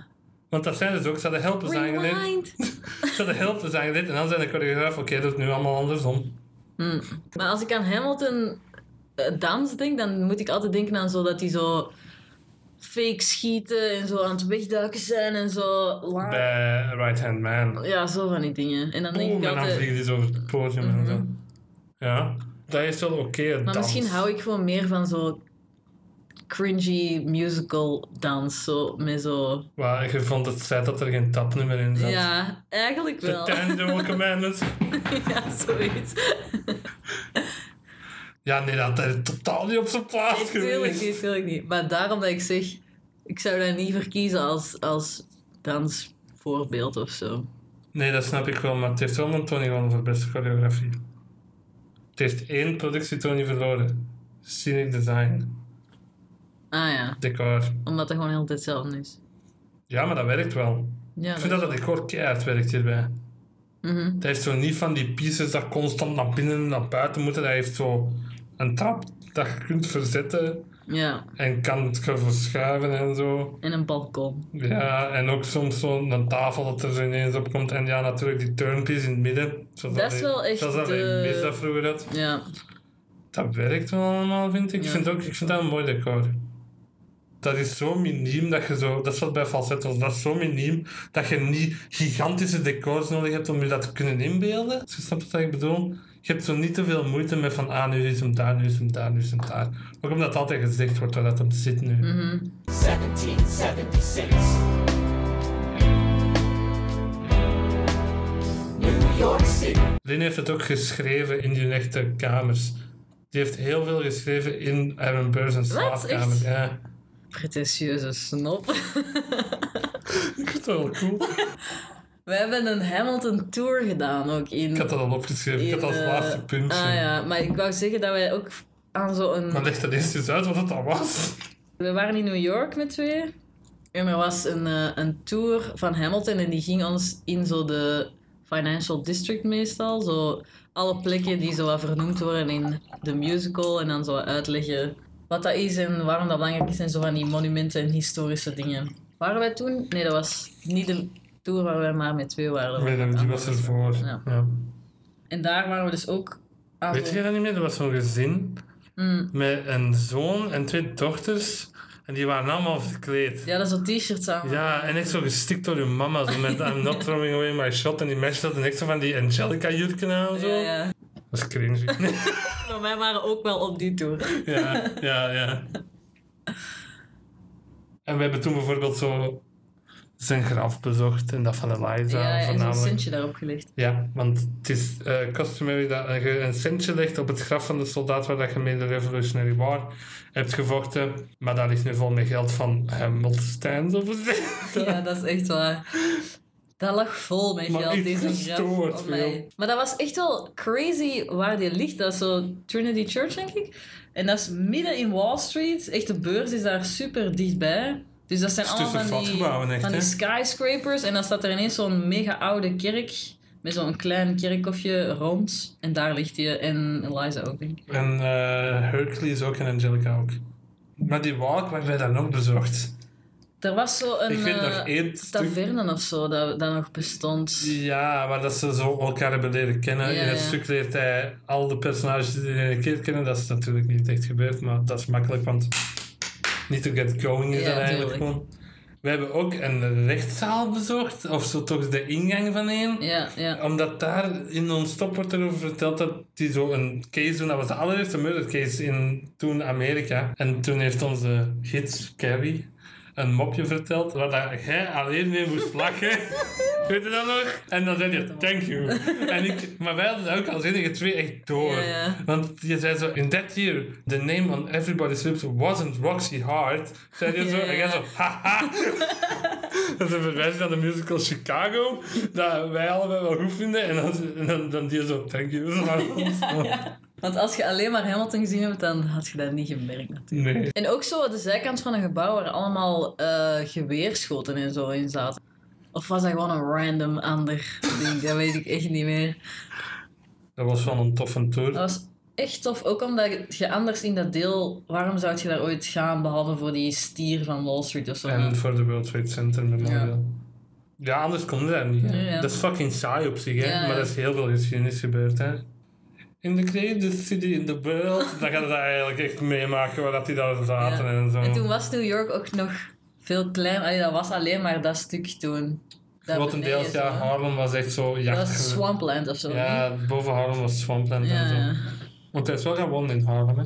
Want dat zijn dus ook, ze hadden Helpless aangeleid. Rewind. Ze hadden Helpless aangeleid en dan zijn de choreograaf, oké, dat is nu allemaal andersom. Hm. Maar als ik aan Hamilton eh, dans denk, dan moet ik altijd denken aan zo dat hij zo fake schieten en zo aan het wegduiken zijn en zo. Bij Right Hand Man. Ja, zo van die dingen. En dan denk Boom, ik en dan altijd... vliegen die zo over het podium en zo. Ja, dat is wel oké, Maar dans. misschien hou ik gewoon meer van zo cringy musical dans. Zo, met zo... Maar je vond het feit dat er geen tapnummer in zat. Ja, eigenlijk The wel. Ten Dual Commandments. ja, zoiets. Ja, nee, dat is totaal niet op zijn plaats Nee, tuurlijk geweest. niet, tuurlijk niet. Maar daarom dat ik zeg, ik zou dat niet verkiezen als, als dansvoorbeeld of zo. Nee, dat snap ik wel, maar het heeft wel een Tony gewonnen voor beste choreografie. Het heeft één productie Tony verloren. Scenic design, Ah ja, decor. omdat het gewoon heel hetzelfde is. Ja, maar dat werkt wel. Ja, ik vind dat dat decor keihard werkt hierbij. Mhm. Het heeft zo niet van die pieces dat constant naar binnen en naar buiten moeten. Dat heeft zo een trap dat je kunt verzetten ja, en kan het gaan verschuiven en zo. en een balkon. Ja, en ook soms zo'n tafel dat er zo ineens op komt. En ja, natuurlijk die turnpiece in het midden. Zoals Dat is wel echt Zoals dat de- hij mis dat vroeger had. Ja, Dat werkt wel allemaal, vind ik. Ja. Ik, vind ook, ik vind dat een mooi decor. Dat is zo miniem dat je zo... Dat is wat bij falsettos. Dat is zo miniem dat je niet gigantische decors nodig hebt om je dat te kunnen inbeelden. Als je snapt wat ik bedoel. Je hebt zo niet te veel moeite met van... Ah, nu is hem daar, nu is hem daar, nu is hem daar. Ook omdat het altijd gezegd wordt waar dat hem zit nu. mhm. 1776. New York City. Lin heeft het ook geschreven in die echte kamers. Die heeft heel veel geschreven in Aaron Burrs en slaapkamer. Ja. Pretentieuze snop. Ik vind het wel cool. We hebben een Hamilton Tour gedaan ook in... Ik had dat al opgeschreven. Ik had dat als in, laatste eh, puntje. Ah ja, maar ik wou zeggen dat wij ook aan zo'n... Maar leg dat eerst eens uit wat het al was. We waren in New York met twee. En er was een, eh, een tour van Hamilton en die ging ons in zo de Financial District meestal. Zo alle plekken die zo wat vernoemd worden in de musical en dan zo uitleggen wat dat is en waarom dat belangrijk is en zo van die monumenten en historische dingen. Waren wij toen? Nee, dat was niet de tour waar wij maar met twee waren. Nee, dat- die was ervoor. Ja. Ja. En daar waren we dus ook aan Weet je dat niet meer? Er was zo'n gezin Mm. met een zoon en twee dochters. En die waren allemaal verkleed. Ja, dat zo t-shirts aan. Ja, en echt zo gestikt door hun mama. Zo met I'm not throwing away my shot. En die meisjes hadden echt zo van die Angelica-jurken aan. Zo. ja, ja. Dat is cringy. Maar wij waren ook wel op die tour. ja, ja, ja. En we hebben toen bijvoorbeeld zo zijn graf bezocht. En dat van Eliza Ja, en zo'n voornamelijk. centje daarop gelegd. Ja, want het is eh customary dat je een centje legt op het graf van de soldaat waar dat je mee de Revolutionary War hebt gevochten. Maar dat ligt nu vol met geld van Hamilton, zo gezegd. Ja, dat is echt waar. Dat lag vol met Maar geld, deze graf. gestoord mij. veel. Maar dat was echt wel crazy waar die ligt. Dat is zo Trinity Church, denk ik. En dat is midden in Wall Street. Echt, de beurs is daar super dichtbij. Dus dat zijn allemaal van die, flatgebouwen echt, van die hè? skyscrapers. En dan staat er ineens zo'n mega oude kerk. Met zo'n klein kerkhofje rond. En daar ligt hij. En Eliza ook, denk ik. En eh, Hercules ook en Angelica ook. Maar die walk waar wij dan nog bezocht. Er was zo een eh, één stuk. taverne of zo dat, dat nog bestond. Ja, maar dat ze zo elkaar hebben leren kennen. Ja, In het ja. stuk leert hij al de personages die hij een keer kennen. Dat is natuurlijk niet echt gebeurd, maar dat is makkelijk, want niet to get going is Ja, dat eigenlijk gewoon. We hebben ook een rechtszaal bezocht, of zo toch de ingang van een. Ja, ja. Omdat daar in non-stop wordt erover verteld dat die zo een case doen. Dat was de allereerste murder case in toen Amerika. En toen heeft onze gids Carrie een mopje verteld waar dat jij alleen mee moest lachen. Weet je dat nog? En dan zei je, thank you. En ik, maar wij hadden ook als enige twee echt door. Want je zei zo, in that year, the name on everybody's lips wasn't Roxy Hart. Zei je zo, en jij zo, haha. Dat is een verwijzing naar de musical Chicago, dat wij allebei wel goed vinden. En dan, en dan, dan die zo, thank you. Want als je alleen maar Hamilton gezien hebt, dan had je dat niet gemerkt natuurlijk. Nee. En ook zo de zijkant van een gebouw waar allemaal eh, geweerschoten en zo in zaten. Of was dat gewoon een random ander ding? Dat weet ik echt niet meer. Dat was van een toffe tour. Dat was echt tof. Ook omdat je anders in dat deel... Waarom zou je daar ooit gaan, behalve voor die stier van Wall Street of zo? En voor de World Trade Center Memorial. Ja, anders kon dat niet. Ja, ja. Dat is fucking saai op zich, hè. Ja, ja. maar er is heel veel geschiedenis gebeurd. Hè. In the greatest city in the world. dan gaat het eigenlijk echt meemaken waar dat die daar zaten Ja. en zo. En toen was New York ook nog veel kleiner. Allee, dat was alleen maar dat stuk toen. Dat Grotendeels, ja. Harlem was echt zo Dat jachtig. was Swampland of zo. Ja, boven Harlem was Swampland Ja, en zo. Want hij is wel gaan wonen in Harlem, hè.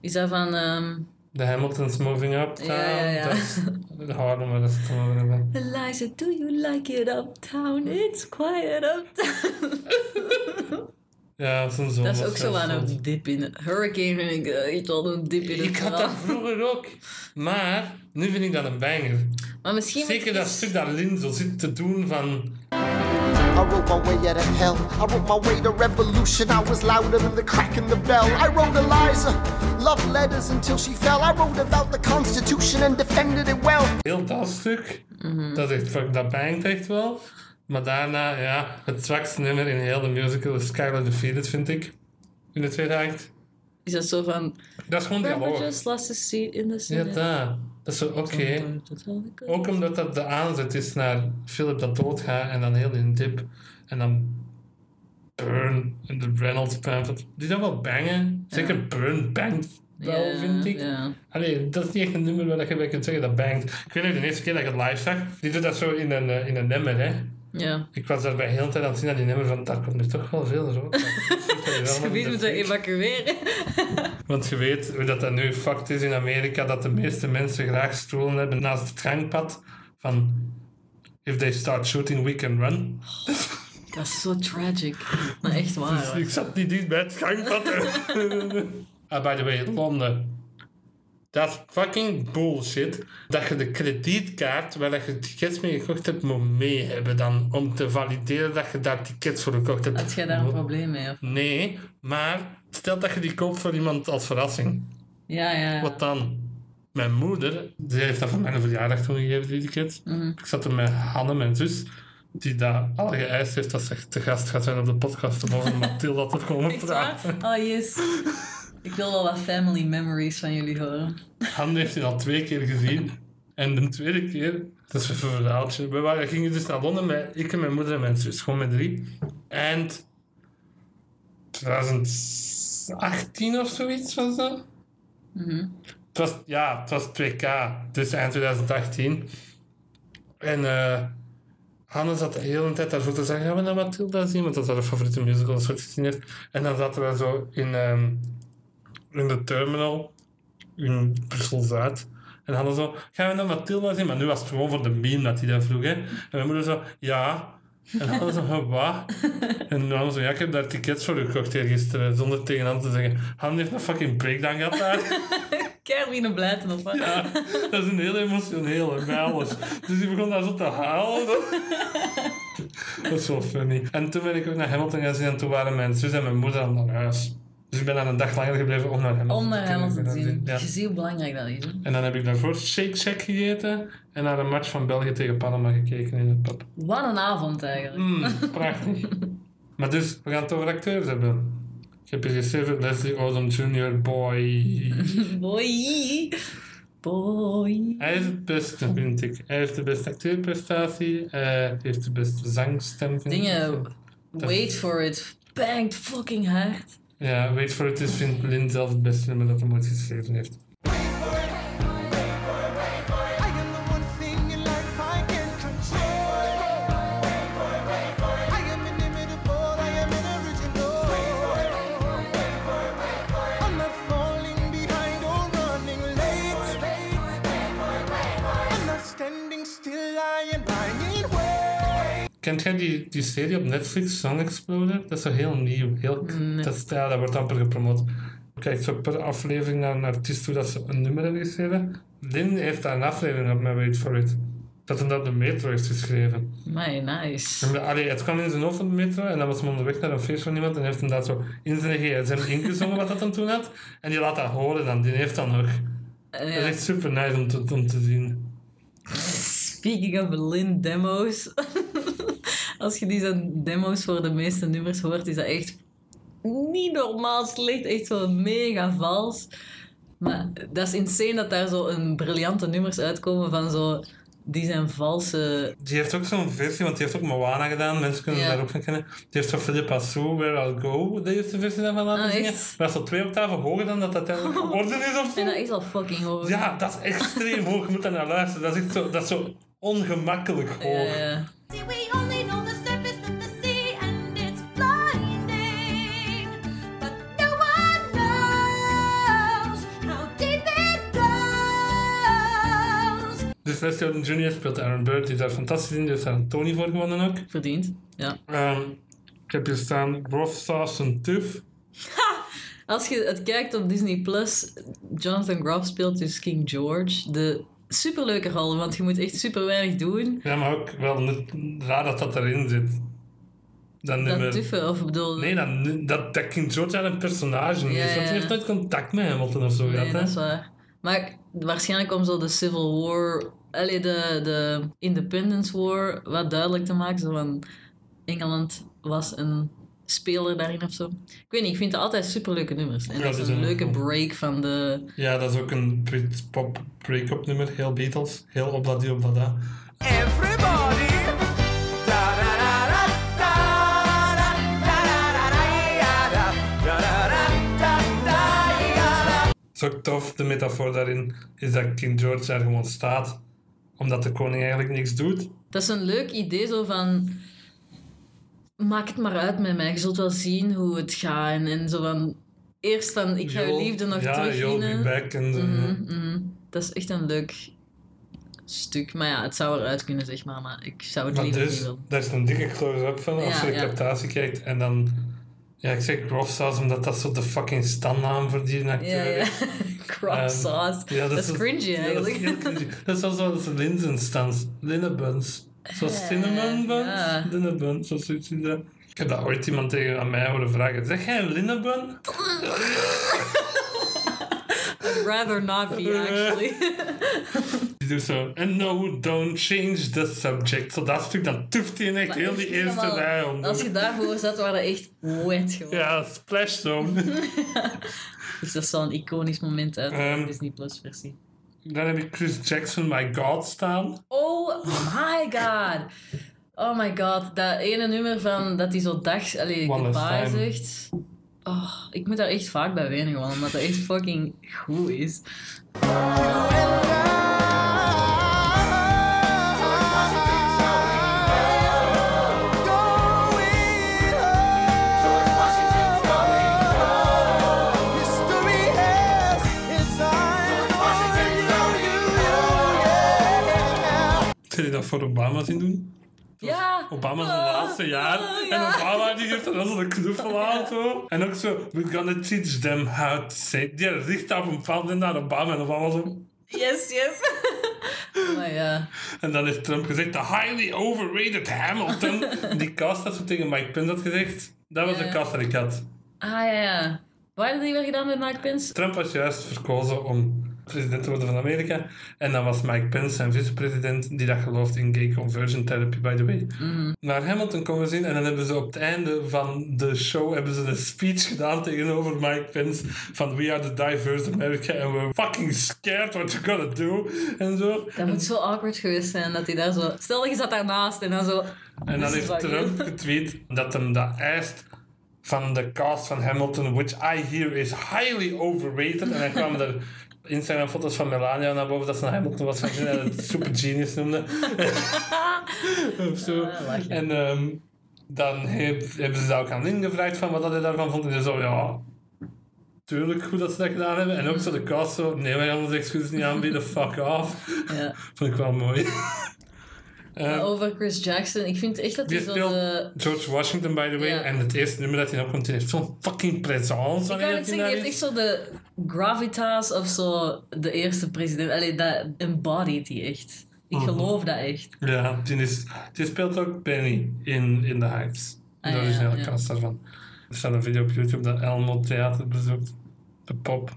Is dat van... ehm, De Hamiltons moving up. Ja, ja, ja. Dat is de Harlem waar dat ze het hebben. Eliza, do you like it uptown? It's quiet uptown. Ja, zijn zoon dat is ook zo aan een dip in. Hurricane vind ik eh, echt wel een dip in het Ik had dat vroeger ook. Maar nu vind ik dat een banger. Maar misschien... Zeker dat stuk dat Lin zo zit te doen van... I wrote my way out of hell. I wrote my way to revolution. I was louder than the crack in the bell. I wrote Eliza love letters until she fell. I wrote about the Constitution and defended it well. Heel dat stuk, dat, is echt, fuck, dat bangt echt wel. Maar daarna, ja, het zwakste nummer in heel de musical is Skylar Defeated, vind ik. In de tweede act. Is dat zo van... Dat is gewoon dialoog. just lost a seat in the Ja, city. dat. Dat is zo, oké. Ook omdat dat de aanzet is naar Philip dat doodgaat en dan heel in dip. En dan Burn en de Reynolds pamphlet. Die dan wel bangen. Zeker Burn bangt wel, Ja, vind ik. ja. Allee, dat is niet echt een nummer waar je bij kunt zeggen dat bangt. Ik weet nog de eerste keer dat ik het live zag. Die doet dat zo in een, eh, in een nummer, hè. Ja. Ik was daar bij heel de tijd aan het zien naar die nummer van, daar komt nu toch wel veel uit. Het gebied moeten evacueren. Want je weet hoe dat, dat nu fucked is in Amerika, dat de meeste mensen graag stoelen hebben naast het gangpad. Van, if they start shooting, we can run. Dat is zo tragic. Maar echt waar. Dus ik zat niet dicht bij het gangpad. ah, by the way, Londen. Dat is fucking bullshit. Dat je de kredietkaart waar dat je tickets mee gekocht hebt, moet mee hebben dan. Om te valideren dat je daar tickets voor gekocht hebt. Had jij daar een probleem mee? Of? Nee, maar stel dat je die koopt voor iemand als verrassing. Ja, ja. Wat dan? Mijn moeder, die heeft dat voor mijn verjaardag toen gegeven, die tickets. Mhm. Ik zat er met Hanne, mijn zus, die daar al geëist heeft dat ze te gast gaat zijn op de podcast om over Mathilda te komen praten. Oh, yes. Ik wil wel wat family memories van jullie horen. Hanne heeft die al twee keer gezien. En de tweede keer, dat is een verhaaltje. We waren, gingen dus naar Londen met ik en mijn moeder en mijn zus, gewoon met drie. En 2018 of zoiets was dat. Mhm. Het was, ja, het was 2K, dus eind 2018. En Hanne zat de hele tijd daarvoor te zeggen, gaan we naar Matilda zien? Want dat is haar favoriete musical, ze het gezien heeft. En dan zaten we zo in, ehm, in de terminal in Brussel-Zuid. En Hanne zo, gaan we naar Matilda zien? Maar nu was het gewoon voor de meme dat hij dat vroeg. Hè. En mijn moeder zo, ja. En zo, "Huh, wat? En Hanne zo, ja, ik heb daar tickets voor gekocht gisteren, zonder tegen Hanne te zeggen. Hanne heeft een fucking breakdown gehad daar. Kermine Blijten of wat? Ja, dat is een heel emotioneel bij alles. Dus die begon daar zo te halen. Dat is wel funny. En toen ben ik ook naar Hamilton gaan zien en toen waren mijn zus en mijn moeder al naar huis. Dus ik ben daar een dag langer gebleven om naar Hamilton Om naar Hamilton te zien. Ja. Je ziet hoe belangrijk dat is. hè? En dan heb ik daarvoor Shake Shack gegeten en naar een match van België tegen Panama gekeken in het pub. Wat een avond eigenlijk. Mm, prachtig. Maar dus, we gaan het over acteurs hebben. Ik heb hier geschreven Leslie Odom Jr. Boy. Boy. Boy. Hij is het beste, vind ik. Hij heeft de beste acteerprestatie. eh, Hij heeft de beste zangstem, vind ik. Dingen. Wait for it. Bangt fucking hard. Ja, Wait for It is, vindt Lin zelf het beste nummer dat hij ooit geschreven heeft. Kent jij die, die serie op Netflix, Song Exploder? Dat is zo heel nieuw. Heel, dat, ja, dat wordt amper gepromoot. Kijk zo per aflevering naar een artiest hoe dat ze een nummer hebben geschreven. Lin heeft daar een aflevering op met Wait for It. Dat hij dat de metro heeft geschreven. My, nice. En, allee, het kwam in zijn hoofd van de metro en dan was hij onderweg naar een feest van iemand en heeft hem dat zo in zijn gsm ingezongen wat dat hem toen had. En die laat dat horen dan, die heeft dat nog. Dat is echt super nice om te, om te zien. Speaking of Lin demos. Als je die zijn demos voor de meeste nummers hoort, is dat echt niet normaal slecht. Echt zo mega vals. Maar dat is insane dat daar zo een briljante nummers uitkomen van zo... Die zijn valse... Die heeft ook zo'n versie, want die heeft ook Moana gedaan. Mensen kunnen Ja. daar ook van kennen. Die heeft zo Philippa Sue, Where I'll Go, de eerste versie daarvan laten Ah, zingen. dat is zo twee octaven hoger dan dat dat uiteindelijk geworden is of zo. En dat is al fucking hoog. Ja, dat is extreem hoog. Je moet daar naar luisteren. Dat is echt zo, dat is zo ongemakkelijk hoog. ja. Dus Leslie Odom Jr. speelt Aaron Burr, die daar fantastisch in. Die heeft daar een Tony voor gewonnen ook. Verdiend. Ja. Ehm, ik heb hier staan Rough Sauce en Tuff. Als je het kijkt op Disney Plus, Jonathan Groff speelt dus King George. De superleuke rol, want je moet echt super weinig doen. Ja, maar ook wel raar dat dat erin zit. Dan Dat nummer... tuffen, of bedoel... Nee, dan, dat, dat King George een personage Ja, is. Want ja. hij heeft nooit contact met Hamilton of zo Nee, gehad. dat hè? is waar. Maar waarschijnlijk om zo de Civil War, allee, de, de Independence War, wat duidelijk te maken. Zo van, Engeland was een speler daarin of zo. Ik weet niet, ik vind het altijd superleuke nummers. En Ja, dat is die een leuke break van de... Ja, dat is ook een Britpop break-up nummer. Heel Beatles. Heel obladi oblada. Everybody. Is ook tof, de metafoor daarin is dat King George daar gewoon staat. Omdat de koning eigenlijk niks doet. Dat is een leuk idee, zo van... Maak het maar uit met mij, je zult wel zien hoe het gaat. En, en zo van... Eerst van, ik ga je liefde nog ja, be terugwinnen. back. En, mhm. Dat is echt een leuk... stuk. Maar ja, het zou eruit kunnen, zeg maar. Maar ik zou het Maar liever niet dus, willen. daar is een dikke close-up van als Ja, je de ja. captatie kijkt. En dan... Ja, ik zeg Groff Sauce omdat dat zo de fucking standnaam voor die acteur Ja, ja. is. Crop Ehm, sauce. Ja, dat, is cringy ja, dat is eigenlijk. cringy. Dat is zoals als linzenstans. Linnebuns. Zoals cinnamon buns. Linnebuns, of zoiets. is dat. Ik heb dat ooit iemand tegen aan mij horen vragen. Zeg jij een linnebun? I'd rather not be, actually. Doet zo. And no, don't change the subject. Zo dat stuk, dan tuft hij echt Maar heel die eerste helemaal- rij onder. Als je daarvoor zat, waren dat echt wet gewoon. Ja, splash zone. Dus dat is zo'n iconisch moment uit de Ehm. Disney Plus versie. Dan heb ik Chris Jackson, My God, staan. Oh my god. Oh my god. Dat ene nummer van dat hij zo dag, allee, goodbye zegt. Oh, ik moet daar echt vaak bij wenen gewoon, omdat dat echt fucking goed is. Heb je dat voor Obama zien doen? Ja. Obama zijn laatste jaar. oh, En. Obama die geeft dan zo'n knuffel aan zo. En ook zo, we're gonna teach them how to say. Die richt op een bepaald naar Obama en Obama zo. Yes, yes. maar ja. En dan heeft Trump gezegd, the highly overrated Hamilton. die cast had zo tegen Mike Pence had gezegd. Dat was Ja. de cast dat ik had. Ah ja, ja. Waar had die weer gedaan met Mike Pence? Trump was juist verkozen om president te worden van Amerika. En dan was Mike Pence zijn vicepresident die dat gelooft in gay conversion therapy, by the way. Naar Hamilton komen zien en dan hebben ze op het einde van de show hebben ze een speech gedaan tegenover Mike Pence van We are the diverse America and we're fucking scared what you're gonna do en zo. Dat moet zo awkward geweest zijn dat hij daar zo... Stel dat je zat daarnaast en dan zo... En dan heeft Trump getweet dat hem dat eist van de cast van Hamilton, which I hear is highly overrated. En dan kwamen er Instagram-foto's van Melania naar boven dat ze naar Hamilton was gaan zien en het super genius noemde. of zo. Ah. En ehm, dan heb- hebben ze dat ook aan Lin gevraagd van wat hij daarvan vond. En hij zo, ja... Tuurlijk goed dat ze dat gedaan hebben. En ook zo de cast zo, nee, wij gaan onze excuses niet aanbieden, fuck off. Ja. Vond ik wel mooi. Ehm, over Chris Jackson, ik vind echt dat hij zo speelt de... George Washington, by the way. Ja. En het eerste nummer dat hij opkomt, heeft zo'n fucking presence. Ik kan het zeggen, die heeft echt zo de gravitas of zo de eerste president. Allee, dat embodied hij echt. Ik Mhm. geloof dat echt. Ja, die, is, die speelt ook Penny in, in The Heights. Ah, de originele ja. cast daarvan. Er staat een video op YouTube dat Elmo Theater bezoekt. De pop.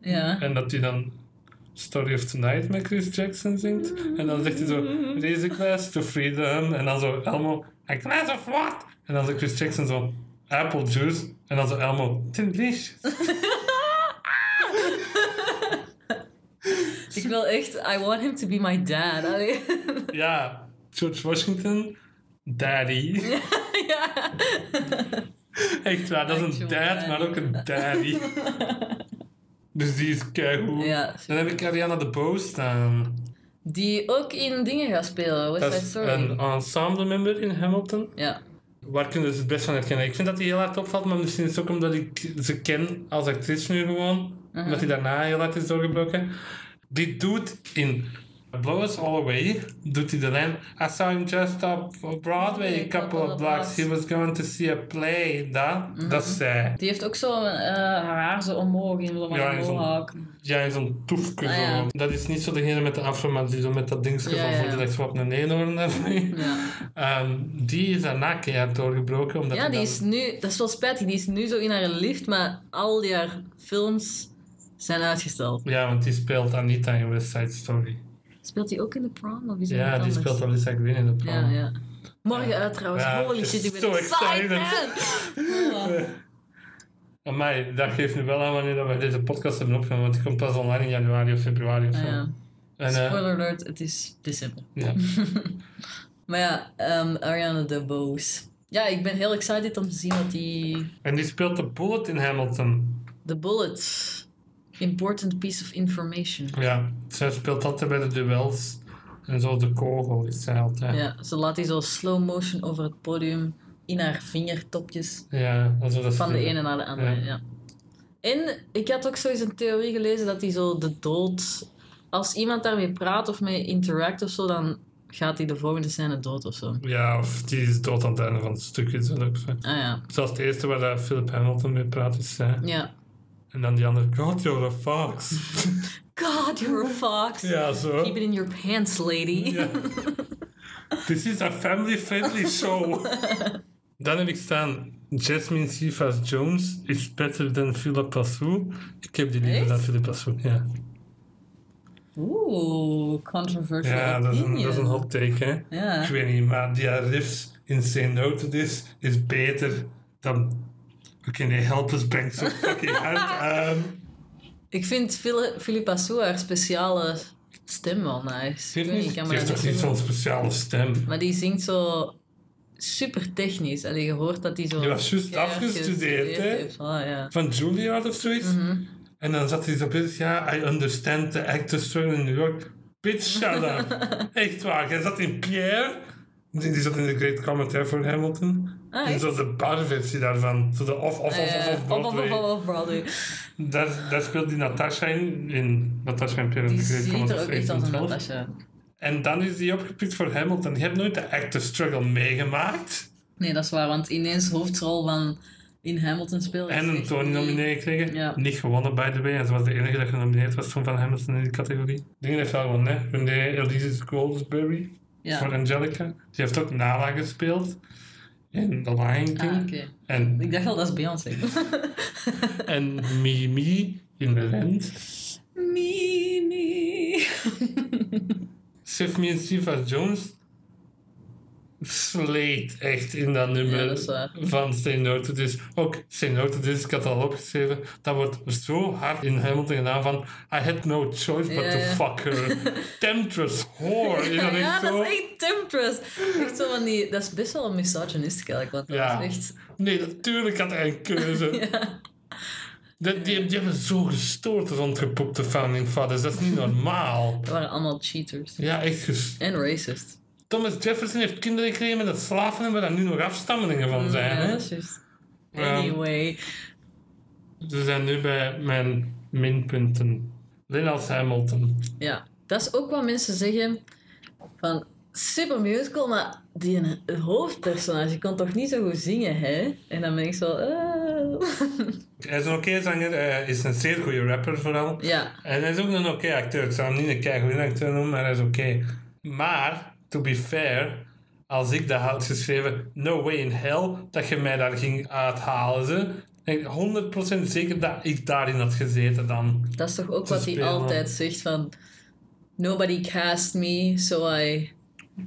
Ja. En dat hij dan Story of Tonight met Chris Jackson zingt. En dan zegt hij zo, raise a glass to freedom. En dan zo Elmo, a glass of what? En dan zo Chris Jackson zo, apple juice. En dan zo Elmo, delicious. Ik wil echt, I want him to be my dad. Allee. Ja, George Washington, daddy. ja. Echt waar, dat is een dad, maar ook een daddy. Dus die is keigoed. Ja, Dan heb ik Ariana DeBose staan. Die ook in dingen gaat spelen, West Side Story. een ensemble member in Hamilton. Ja. Waar kunnen ze het best van herkennen? Ik vind dat hij heel hard opvalt, maar misschien is het ook omdat ik ze ken als actrice nu gewoon. Mhm. Omdat hij daarna heel hard is doorgebroken. Die doet in Blow Us All Away, doet hij de lijn I saw him just up Broadway, a couple of blocks. He was going to see a play. Dat, Mhm. dat is zij. Die heeft ook zo eh, haar haar zo omhoog in zo'n Ja, mohawk. Ja, in zo'n toefje Ah, ja. Dat is niet zo degene met de afro, maar die zo met dat dingetje Ja, van voor dat zo op een eenhoorn heb. Ja. Ehm, die is daarna keihard doorgebroken. Omdat ja, die dan- is nu, dat is wel spijtig, die is nu zo in haar lift, maar al die haar films zijn uitgesteld. Ja, want die speelt Anita in West Side Story. Speelt hij ook in de prom? Of is Ja, die anders? speelt Alyssa Green in de prom. Ja, ja. Morgen uit trouwens. Ja, Holy shit, ik ben zo excited. Amai, dat geeft nu wel aan wanneer dat wij deze podcast hebben opgenomen, want die komt pas online in januari of februari of zo. Ja. En, eh, Spoiler alert, het is december. ja. Maar ja, ehm, Ariana DeBose. Ja, ik ben heel excited om te zien wat die... en die speelt de Bullet in Hamilton. The Bullet. Important piece of information. Ja, zij speelt altijd bij de duels. En zo de kogel is zij altijd. Ja, ze laat die zo slow motion over het podium in haar vingertopjes Ja, dat van de ene naar de andere. Ja. Ja. En ik had ook zo eens een theorie gelezen dat hij zo de dood als iemand daarmee praat of mee interact of zo, dan gaat hij de volgende scène dood of zo. Ja, of die is dood aan het einde van het stukje. Ah ja. Zoals het eerste waar Philip Hamilton mee praat is. hè. Ja. En dan die andere, God, you're a fox. God, you're a fox. ja, zo. Keep it in your pants, lady. Ja. This is a family-friendly show. Dan heb ik staan, Jasmine Sivas Jones is better than Philippa Sue. Ik heb die liever dan Philippa Sue, ja. Oeh, controversial Ja, dat is, een, opinion. dat is een hot take, hè. Ja. Ik weet niet, maar die riffs in Say No To This is beter dan... Oké, nee, Help Us brengt zo fucking hard aan. Ik vind Phil- Philippa Sue haar speciale stem wel nice. Ze Ik heeft, weet niet, ik kan ze me heeft dat toch niet niet zo- zo'n speciale stem. Maar die zingt zo super technisch. En je hoort dat die zo... Die was juist afgestudeerd, hè? Voilà, ja. Van Juilliard of zoiets. Mhm. En dan zat hij zo bezig, ja, I understand the actor struggle in New York. Bitch, shut up. Echt waar. Hij zat in Pierre. Die, die zat in de Great Commentary voor Hamilton. Ah, en zo de barversie daarvan. Zo de Eh, off, off Op, op, Broadway. Daar, daar speelt die Natasha in. In Natasha en Pierre Die ziet er ook echt als een 2012. Natasha. En dan is die opgepikt voor Hamilton. Die heeft nooit de actor struggle meegemaakt. Nee, dat is waar, want ineens hoofdrol van in Hamilton spelen. is En een echt Tony-nominering gekregen. Ja. Niet gewonnen, by the way. En ze was de enige dat genomineerd was van Hamilton in die categorie. Dingen heeft wel gewonnen, hè. Renee Elise Goldsberry Ja. voor Angelica. Die heeft ook Nala gespeeld in The Lion King. Ah, oké. en, Ik dacht al, dat is Beyoncé. en Mimi in The Rent. Mimi. Sif en Siva Jones sleet echt in dat nummer Ja, dat van Say No To This. Ook Say No To This, ik had al opgeschreven, dat wordt zo hard in Hamilton gedaan van I had no choice but Ja, to ja. fuck her. Temptress whore. Ja, echt dat zo? is echt Temptress. Echt zo van die, dat is best wel een misogynistisch eigenlijk, want dat Ja. is echt... Nee, natuurlijk had hij een keuze. Die, die hebben zo gestoord rondgepoepte founding fathers. Dat is niet normaal. Dat waren allemaal cheaters. Ja, echt gestoord. En racist. Thomas Jefferson heeft kinderen gekregen met het slaven en waar daar nu nog afstammelingen van zijn. Ja, dat is. Anyway. We zijn nu bij mijn minpunten. Als Hamilton. Ja, dat is ook wat mensen zeggen van super musical, maar die hoofdpersonage kon toch niet zo goed zingen, hè? En dan ben ik zo... eh. Hij is een oké zanger, hij is een zeer goede rapper vooral. ja, En hij is ook een oké acteur. Ik zou hem niet een keigoede acteur noemen, maar hij is oké. Maar, to be fair, als ik dat had geschreven, no way in hell, dat je mij daar ging uithalen. Ze. Ik ben 100% zeker dat ik daarin had gezeten dan. dat is toch ook wat hij altijd zegt van... Nobody cast me, so I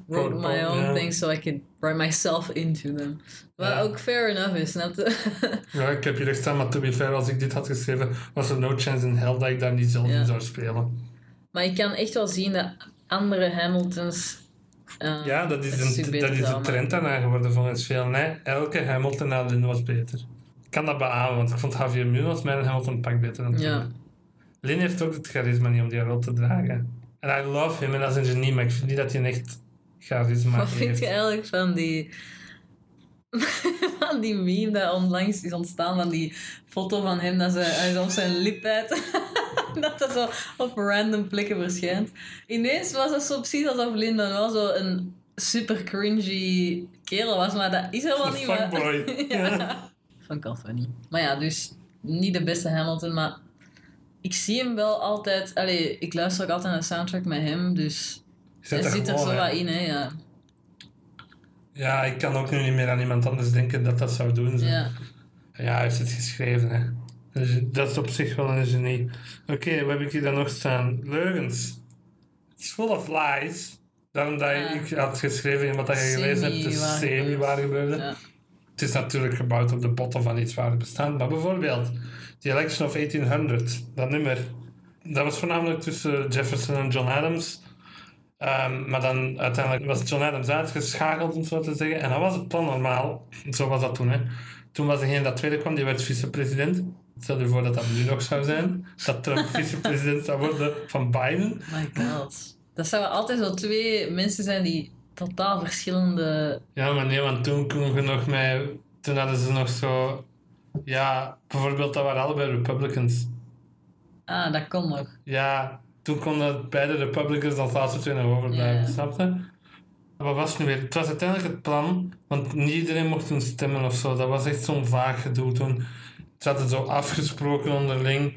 wrote my own things so I could write myself into them. Wat Ja. ook fair enough is, snap? Ja, ik heb hier echt staan, maar to be fair, als ik dit had geschreven, was er no chance in hell dat ik daar niet zelf Ja. in zou spelen. maar ik kan echt wel zien dat andere Hamiltons... eh, Ja, dat is, een, dat is de zouden trend daarna geworden volgens veel. Nee, elke Hamilton na Lynn was beter. Ik kan dat beamen, want ik vond Javier Munoz mijn Hamilton een pak beter dan Ja. Lynn heeft ook het charisma niet om die rol te dragen. En I love him en dat is een genie, maar ik vind niet dat hij een echt charisma Wat vind heeft. je eigenlijk van die... van die meme dat onlangs is ontstaan van die foto van hem dat ze hij zo op zijn lip uit. dat dat zo op random plekken verschijnt. Ineens was dat zo precies alsof Linda wel zo een super cringy kerel was, maar dat is helemaal niet waar. fuckboy. ja. Vond ik al funny. Maar ja, dus niet de beste Hamilton, maar ik zie hem wel altijd... Allee, ik luister ook altijd naar de soundtrack met hem, dus... Hij er zit er gewoon, zo hè. wat in, hè, ja. Ja, ik kan ook nu niet meer aan iemand anders denken dat dat zou doen. zo. Ja. Ja, hij heeft het geschreven, hè. Dus dat is op zich wel een genie. Oké, wat heb ik hier dan nog staan? Leugens. It's full of lies. Daarom dat Ja. ik had geschreven in wat je gelezen hebt, de Semi-waar gebeurde. Ja. Het is natuurlijk gebouwd op de botten van iets waar bestaat. Maar bijvoorbeeld, The Election of 1800, dat nummer. Dat was voornamelijk tussen Jefferson en John Adams. Ehm, maar dan uiteindelijk was John Adams uitgeschakeld, om zo te zeggen. En dan was het plan normaal. Zo was dat toen, hè. Toen was degene dat tweede kwam, die werd vicepresident. Stel je voor dat dat nu nog zou zijn. Dat Trump vicepresident zou worden van Biden. My god. Dat zouden altijd zo twee mensen zijn die totaal verschillende... Ja, maar nee, want toen kon je nog met... Toen hadden ze nog zo... Ja, bijvoorbeeld, dat waren allebei Republicans. Ah, dat kon nog. Ja, toen konden beide Republicans als laatste twee naar blijven, Ja. snap je? Wat was het nu weer? Het was uiteindelijk het plan, want niet iedereen mocht toen stemmen of zo. Dat was echt zo'n vaag gedoe toen. Ze hadden zo afgesproken onderling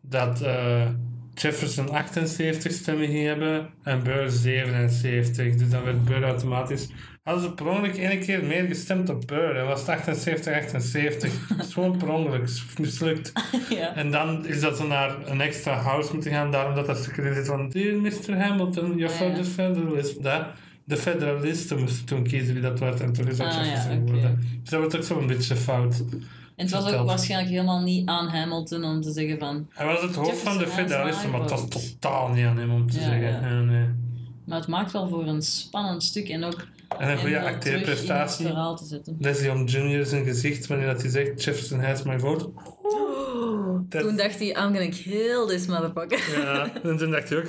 dat eh, Jefferson 78 stemmen ging hebben en Burr 77. Dus dan werd Burr automatisch. Hadden ze per ongeluk één keer meer gestemd op Burr. En was het 78, 78. Dat is gewoon per ongeluk mislukt. Ja. En dan is dat zo naar een extra house moeten gaan, daarom dat dat stukje zit van Dear Mr. Hamilton, the federalism. Dat, de federalisten moesten toen kiezen wie dat werd en toen is dat Ah, ja, oké. geworden. Dus dat wordt ook zo'n beetje fout. En het was ook waarschijnlijk helemaal niet aan Hamilton om te zeggen van... Hij was het hoofd van de federalisten, maar het was totaal niet aan hem om te Ja, zeggen. ja. Eh, Maar het maakt wel voor een spannend stuk en ook... en een goede acteerprestatie. Leslie Om Jr. zijn gezicht wanneer dat hij zegt Jefferson has my vote. Dat- Toen dacht hij, I'm gonna kill this motherfucker. Ja, en toen dacht hij ook,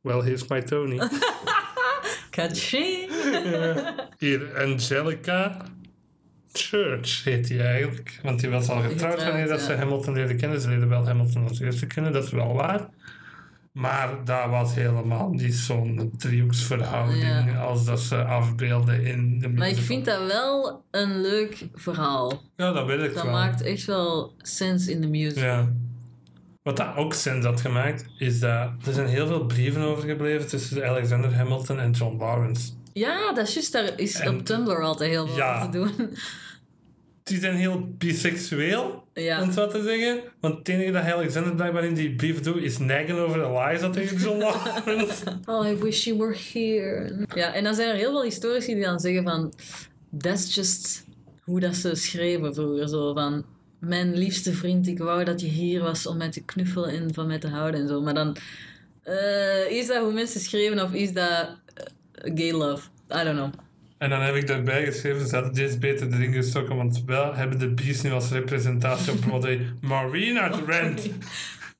well, here's my Tony. Kaching! Hier, Angelica Church heet hij eigenlijk. Want die was al getrouwd wanneer dat ze ja. Hamilton leerden kennen. Ze leerden wel Hamilton als eerste kennen, dat is wel waar. Maar dat was helemaal niet zo'n driehoeksverhouding Ja. als dat ze afbeelden in de Maar ik vind dat wel een leuk verhaal. Ja, dat weet ik Dat wel. maakt echt wel sens in de music. Ja. Wat dat ook sens had gemaakt, is dat er zijn heel veel brieven overgebleven tussen Alexander Hamilton en John Lawrence. Ja, dat is juist. Daar is En- op Tumblr altijd heel veel Ja. te doen. Die zijn heel biseksueel, Ja. om het zo te zeggen. Want het enige dat Alexander blijkbaar in die brief doet, is neigen over Eliza tegen John Lawrence. Oh, I wish you were here. Ja, en dan zijn er heel veel historici die dan zeggen van... That's just hoe dat ze schreven vroeger. Zo van... Mijn liefste vriend, ik wou dat je hier was om mij te knuffelen en van mij te houden en zo. Maar dan... eh, is dat hoe mensen schreven of is dat eh, gay love? I don't know. En dan heb ik daarbij geschreven, ze hadden deze beter erin gestoken, want wel hebben de bees nu als representatie op Broadway Maureen uit Rent.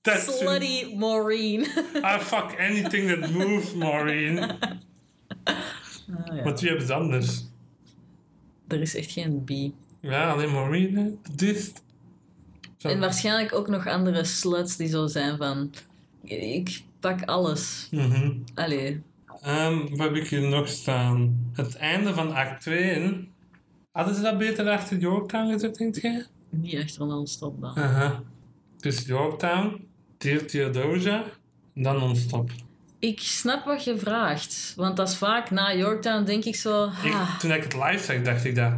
That's Slutty Maureen. I fuck anything that moves, Maureen. Ah, ja. Want wie hebben ze anders? Er is echt geen B. Ja, alleen Maureen. Dit. Zo. En waarschijnlijk ook nog andere sluts die zo zijn van... Ik pak alles. Mhm. Allee. Ehm, wat heb ik hier nog staan? Het einde van act 2. in. Hadden ze dat beter achter Yorktown gezet, denk je? Niet echt een non-stop dan. Aha. Dus Yorktown, Dear Theodosia, dan non-stop. Ik snap wat je vraagt. Want dat is vaak na Yorktown denk ik zo... Ik, toen ik het live zag, dacht ik dat.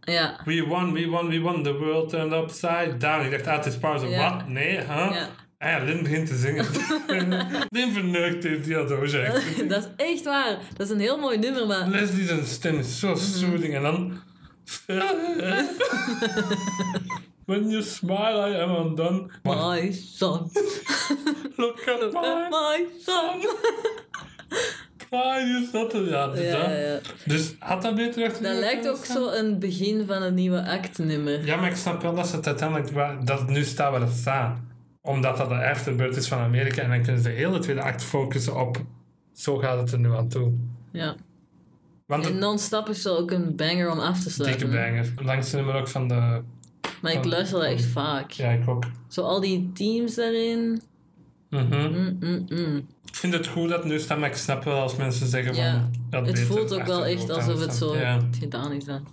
ja. We won, we won, we won. The world turned upside down. Ik dacht, ah, het is pauze. Ja. Wat? Nee, huh? Ja. Ah ja, Lin begint te zingen. Lin verneukt Dear Theodosia. echt. dat is echt waar. Dat is een heel mooi nummer, maar... Leslie zijn stem is zo soothing. En dan... When you smile, I am undone. My son. Look at mine. My son. Pride is a... Ja, dus, Ja, dat. ja, dus had dat beter achter Dat lijkt ook zo een begin van een nieuwe act-nummer. Ja, maar ik snap wel dat ze het uiteindelijk... Dat het nu staat waar het staat. Omdat dat de afterbirth is van Amerika. En dan kunnen ze de hele tweede act focussen op... Zo gaat het er nu aan toe. Ja. Want En non-stop is zo ook een banger om af te dikke sluiten. banger. Langste nummer ook van de... Maar ik luister dat echt vaak. Ja, ik ook. Zo al die teams daarin. Mhm. Mm, mm, mm. Ik vind het goed dat het nu staat, maar ik snap wel als mensen zeggen Ja. van... ja, Het voelt ook wel echt alsof het zo Ja, gedaan is dan.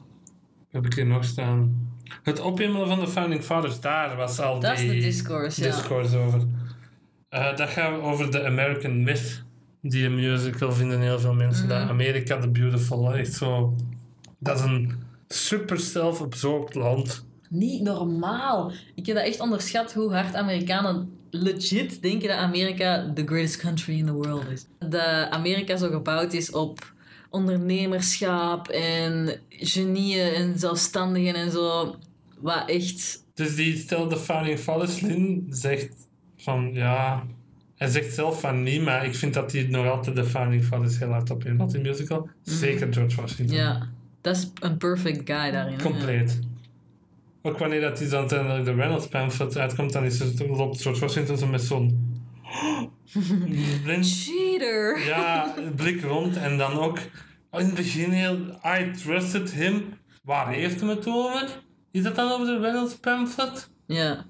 heb ik hier nog staan. Het ophemelen van de Founding Fathers, daar was al Dat is die de discourse, ja. over. Eh, dat gaat over de American Myth. Die een musical vinden heel veel mensen. Mhm. Dat America the Beautiful, echt zo... Dat is een super zelfabsorbed land. Niet normaal. Ik heb dat echt onderschat hoe hard Amerikanen legit denken dat Amerika the greatest country in the world is. Dat Amerika zo gebouwd is op ondernemerschap en genieën en zelfstandigen en zo. Wat echt... Dus die stelt de Founding Fathers, Lin, zegt van ja... Hij zegt zelf van niet, maar ik vind dat hij nog altijd de Founding Fathers heel hard op in die musical. Zeker George Washington. Ja, dat is een perfect guy daarin. Compleet. Ook wanneer dat hij dan uiteindelijk de Reynolds pamphlet uitkomt, dan is het, loopt George Washington zo met zo'n blind, Cheater! ja, blik rond. En dan ook in het begin heel, I trusted him. Waar heeft hem het over? Is dat dan over de Reynolds pamphlet? Ja.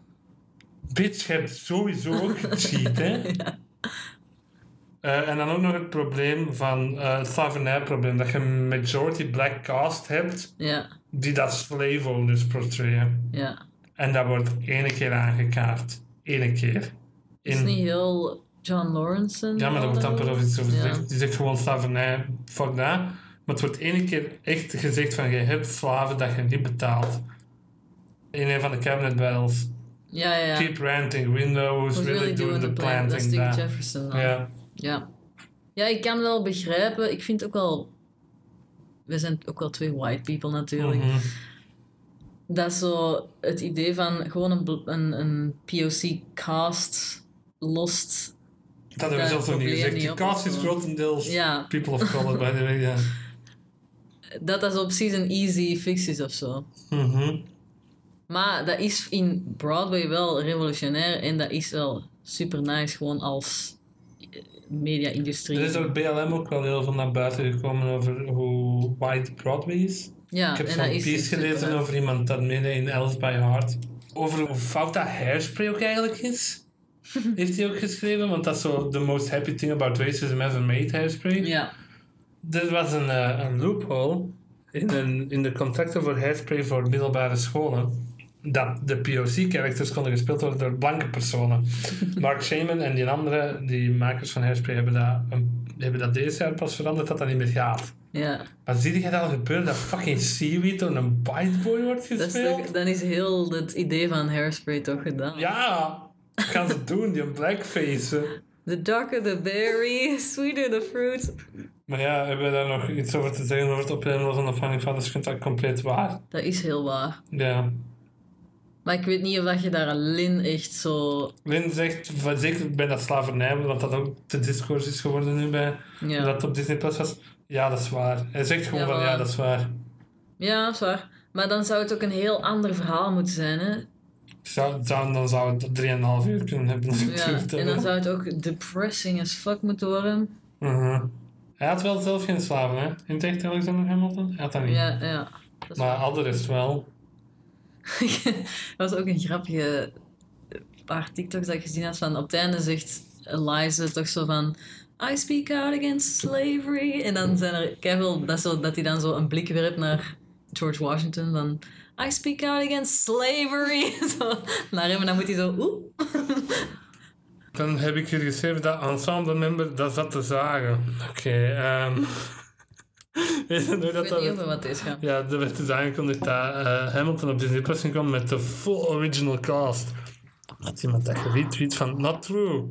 Bitch, je hebt sowieso ook gecheat, hè? Eh, en dan ook nog het probleem van eh, het slavernijprobleem. Dat je een majority black cast hebt Ja, die dat slaveholders portrayen. ja. En dat wordt ene keer aangekaart. Ene keer. Is In- niet heel John Lawrence? en Ja, maar daar wordt amper over iets over Ja. gezegd. Die zegt gewoon slavernij, fuck dat. Maar het wordt ene keer echt gezegd van je hebt slaven dat je niet betaalt. In een van de cabinet battles. Ja, ja, ja. Keep ranting, Windows, Who's really, doing the plan? Dat is planting. Dick. Jefferson. dan. Ja. Ja. ja, ik kan wel begrijpen. Ik vind ook wel... We zijn ook wel twee white people natuurlijk. Mhm. Dat zo het idee van gewoon een, een, een POC-cast lost. Dat hebben we Dat zelfs nog niet gezegd. op cast is grotendeels Ja. people of color, by the way. Ja. Dat dat zo precies een easy fix is of zo. Mhm. Maar dat is in Broadway wel revolutionair en dat is wel super nice gewoon als eh, media-industrie. Er is door BLM ook wel heel veel naar buiten gekomen over hoe white Broadway is. ja, Ik heb zo'n is piece gelezen over iemand dat midden in Alice by Heart. Over hoe fout dat hairspray ook eigenlijk is. Heeft hij ook geschreven, want dat is zo the most happy thing about racism ever made hairspray. Ja, Er was een, eh, een loophole in, een, in de contracten voor hairspray voor middelbare scholen. Dat de POC-characters konden gespeeld worden door blanke personen. Mark Shaman en die andere, die makers van hairspray, hebben dat, een- hebben dat deze jaar pas veranderd dat dat niet meer gaat. ja. Maar zie je dat al gebeuren, dat fucking seaweed door een white boy wordt Dat is gespeeld? toch- dan is heel het idee van hairspray toch gedaan. Ja, dat gaan ze doen, die blackface. The darker the berry, sweeter the fruit. Maar ja, hebben we daar nog iets over te zeggen over het opnemen van de Funny Fathers? Ik vind dat compleet waar. Dat is heel waar. Ja. Maar ik weet niet of dat je daar een Lin echt zo... Lynn zegt, zeker bij dat slavernij, want dat ook de discours is geworden nu bij, Ja, dat het op Disney Plus was. Ja, dat is waar. Hij zegt gewoon Ja, van, ja, dat is waar. ja zwaar. Maar dan zou het ook een heel ander verhaal moeten zijn, hè? Zou, zou, dan zou het 3,5 uur kunnen hebben. Ja, en dan zou het ook depressing as fuck moeten worden. Mhm. Hij had wel zelf geen slaven, hè? In het echt Alexander Hamilton? Hij had dat niet. Ja, ja. Dat is Maar al de rest wel. dat was ook een grappige paar TikToks dat ik gezien had van op het einde zegt Eliza toch zo van I speak out against slavery en dan zijn er dat, zo, dat hij dan zo een blik werpt naar George Washington van I speak out against slavery zo, naar hem en dan moet hij zo oeh Dan heb ik hier geschreven dat ensemble member dat zat te zagen. Oké, ehm Weet je ik dat weet dat... niet over wat deze gaat Ja, er werd dus aangekondigd dat eh, Hamilton op Disney Plus ging komen met de full original cast. Had iemand dat geretweet van not true.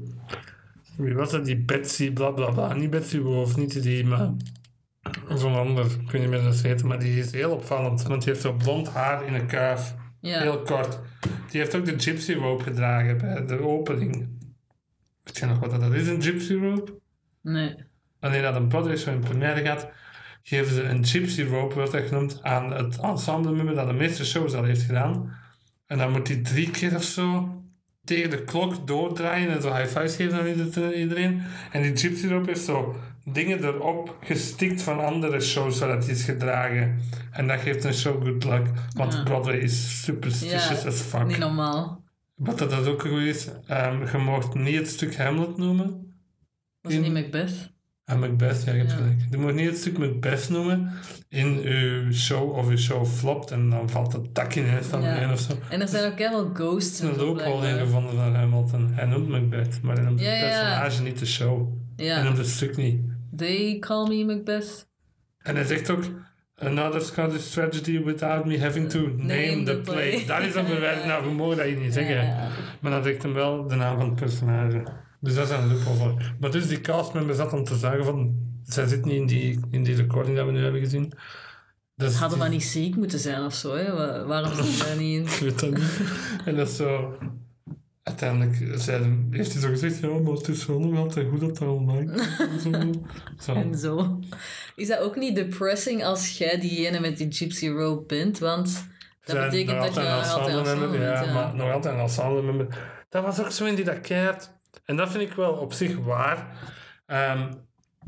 Wie was dat? Die Betsy bla bla bla. Niet Betsy Wolf, niet die, maar zo'n ander. Ik weet niet meer ze heet, maar die is heel opvallend. Want die heeft zo blond haar in een kuif. ja, Heel kort. Die heeft ook de Gypsy Rope gedragen bij de opening. Weet je nog wat dat is, een Gypsy Rope? nee wanneer dat een Broadway show in première gaat, geven ze een gypsy rope, wordt dat genoemd, aan het ensemble dat de meeste shows al heeft gedaan. En dan moet hij drie keer of zo tegen de klok doordraaien en zo high fives geven aan ieder- iedereen. En die gypsy rope heeft zo dingen erop gestikt van andere shows waar dat is gedragen. En dat geeft een show good luck, want Ja. Broadway is superstitious Ja, as fuck. niet normaal Wat dat dat ook goed is, ehm, je mocht niet het stuk Hamlet noemen. was het niet Macbeth Ah, Macbeth, ja, je hebt Ja. gelijk. Je moet niet het stuk Macbeth noemen in uw show of uw show flopt en dan valt het dak ineens van Ja. een of zo. en er zijn ook heel veel ghosts Er een loophole blijkbaar. ingevonden van Hamilton. Hij noemt Macbeth, maar hij noemt Ja, het personage, niet de show. Hij ja noemt het stuk niet. They call me Macbeth En hij zegt ook... Another Scottish tragedy without me having to name, the play. Dat is een verwijzing naar, dat hier niet zeggen. Maar dat zegt hem wel de naam van het personage. Dus dat is een loophole. Maar dus die castmember zat om te zeggen van... Zij zit niet in die, in die recording dat we nu hebben gezien. Dus Hadden we die- niet ziek moeten zijn of zo, hè? Wa- Waarom zit je daar niet in? Ik weet dat niet. En dat is zo... Uiteindelijk zei, heeft hij zo gezegd, ja, maar het is wel nog altijd goed dat dat online komt. Zo. Zo. En zo. Is dat ook niet depressing als jij diegene met die gypsy rope bent? Want dat betekent dat je nog altijd member, ja, bent, ja. maar nog altijd een ensemble member. Dat was ook zo in die dat keert. En dat vind ik wel op zich waar. Ehm,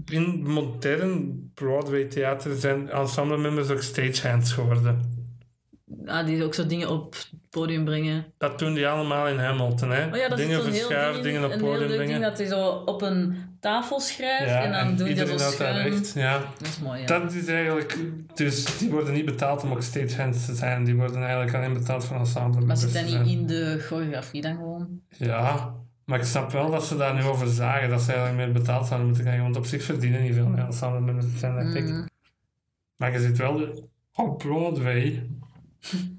in modern Broadway theater zijn ensemble members ook stagehands geworden. Ah, die ook zo dingen op het podium brengen. Dat doen die allemaal in Hamilton, hè? Oh ja, dat dingen verschuiven, ding, dingen op een podium brengen. ding dat hij zo op een tafel schrijft ja, en dan doe je dat zo schuin. recht. Ja. Dat is mooi, ja. Dat is eigenlijk... Dus die worden niet betaald om ook stagehands te zijn. Die worden eigenlijk alleen betaald voor ensemble maar zit dat niet in de choreografie dan gewoon? Ja, maar ik snap wel dat ze daar nu over zagen. Dat ze eigenlijk meer betaald zouden moeten krijgen. Want op zich verdienen niet veel meer ensemble zijn, denk ik. Mm. Maar je zit wel op Broadway.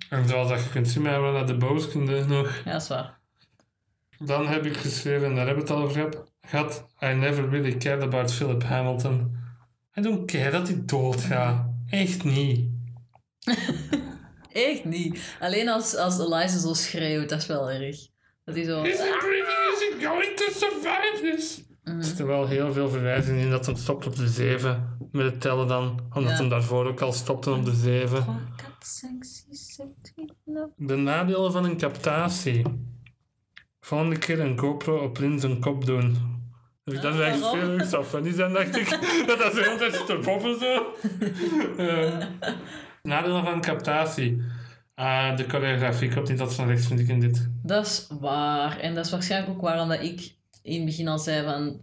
En zoals dat je kunt zien, maar we naar de booskunde nog. Ja, dat is waar. Dan heb ik geschreven, en daar hebben we het al over gehad. I never really cared about Philip Hamilton. I don't care dat hij doodgaat. Echt niet. Echt niet. Alleen als, als Eliza zo schreeuwt, dat is wel erg. Dat hij zo... Is it really, is it going to survive this? Mhm. Er zitten wel heel veel verwijzingen in dat hem stopt op de 7 met het tellen dan. Omdat Ja. hem daarvoor ook al stopte op de 7. De nadelen van een captatie. Volgende keer een GoPro op Lin zijn kop doen. Dus dat is echt waarom? veel zo funny zijn, dacht ik. dat dat zo heel tijd zit te poppen zo. Eh, nadelen van een captatie. Ah, de choreografie komt niet tot zijn recht, vind ik in dit. Dat is waar. En dat is waarschijnlijk ook waarom dat ik in het begin al zei van...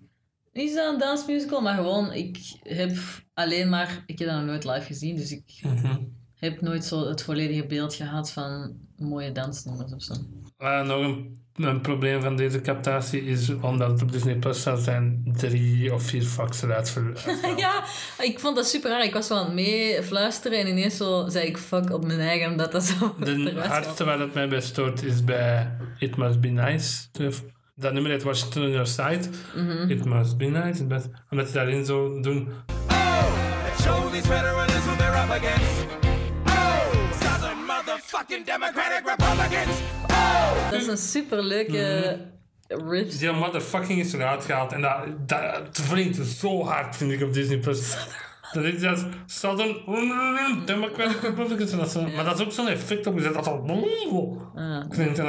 Is dat een dansmusical? Maar gewoon, ik heb alleen maar... Ik heb dat nog nooit live gezien, dus ik Mhm. heb nooit zo het volledige beeld gehad van mooie dansnummers of zo. Ah, nog een, een probleem van deze captatie is, omdat het op Disney Plus staat, zijn drie of vier fax eruit. Ja, ik vond dat super raar. Ik was zo aan het meefluisteren en ineens zo zei ik fuck op mijn eigen, omdat dat zo De hardste waar het mij bij stoort is bij It Must Be Nice. De- Dat nummer heet Washington on Your Side. Mhm. It Must Be Nice. het best- Omdat die daarin zo doen. And show these veterans who they're up against. Oh, Southern motherfucking Democratic Republicans. Oh, Dat is een super leuke riff. Die motherfucking is eruit gehaald. En dat, dat wringt zo hard, vind ik, op Disney Plus. Dat is dat Southern Democratic Republicans. En dat zo- Maar dat is ook zo'n effect opgezet. Dat al Ah. klinkt. En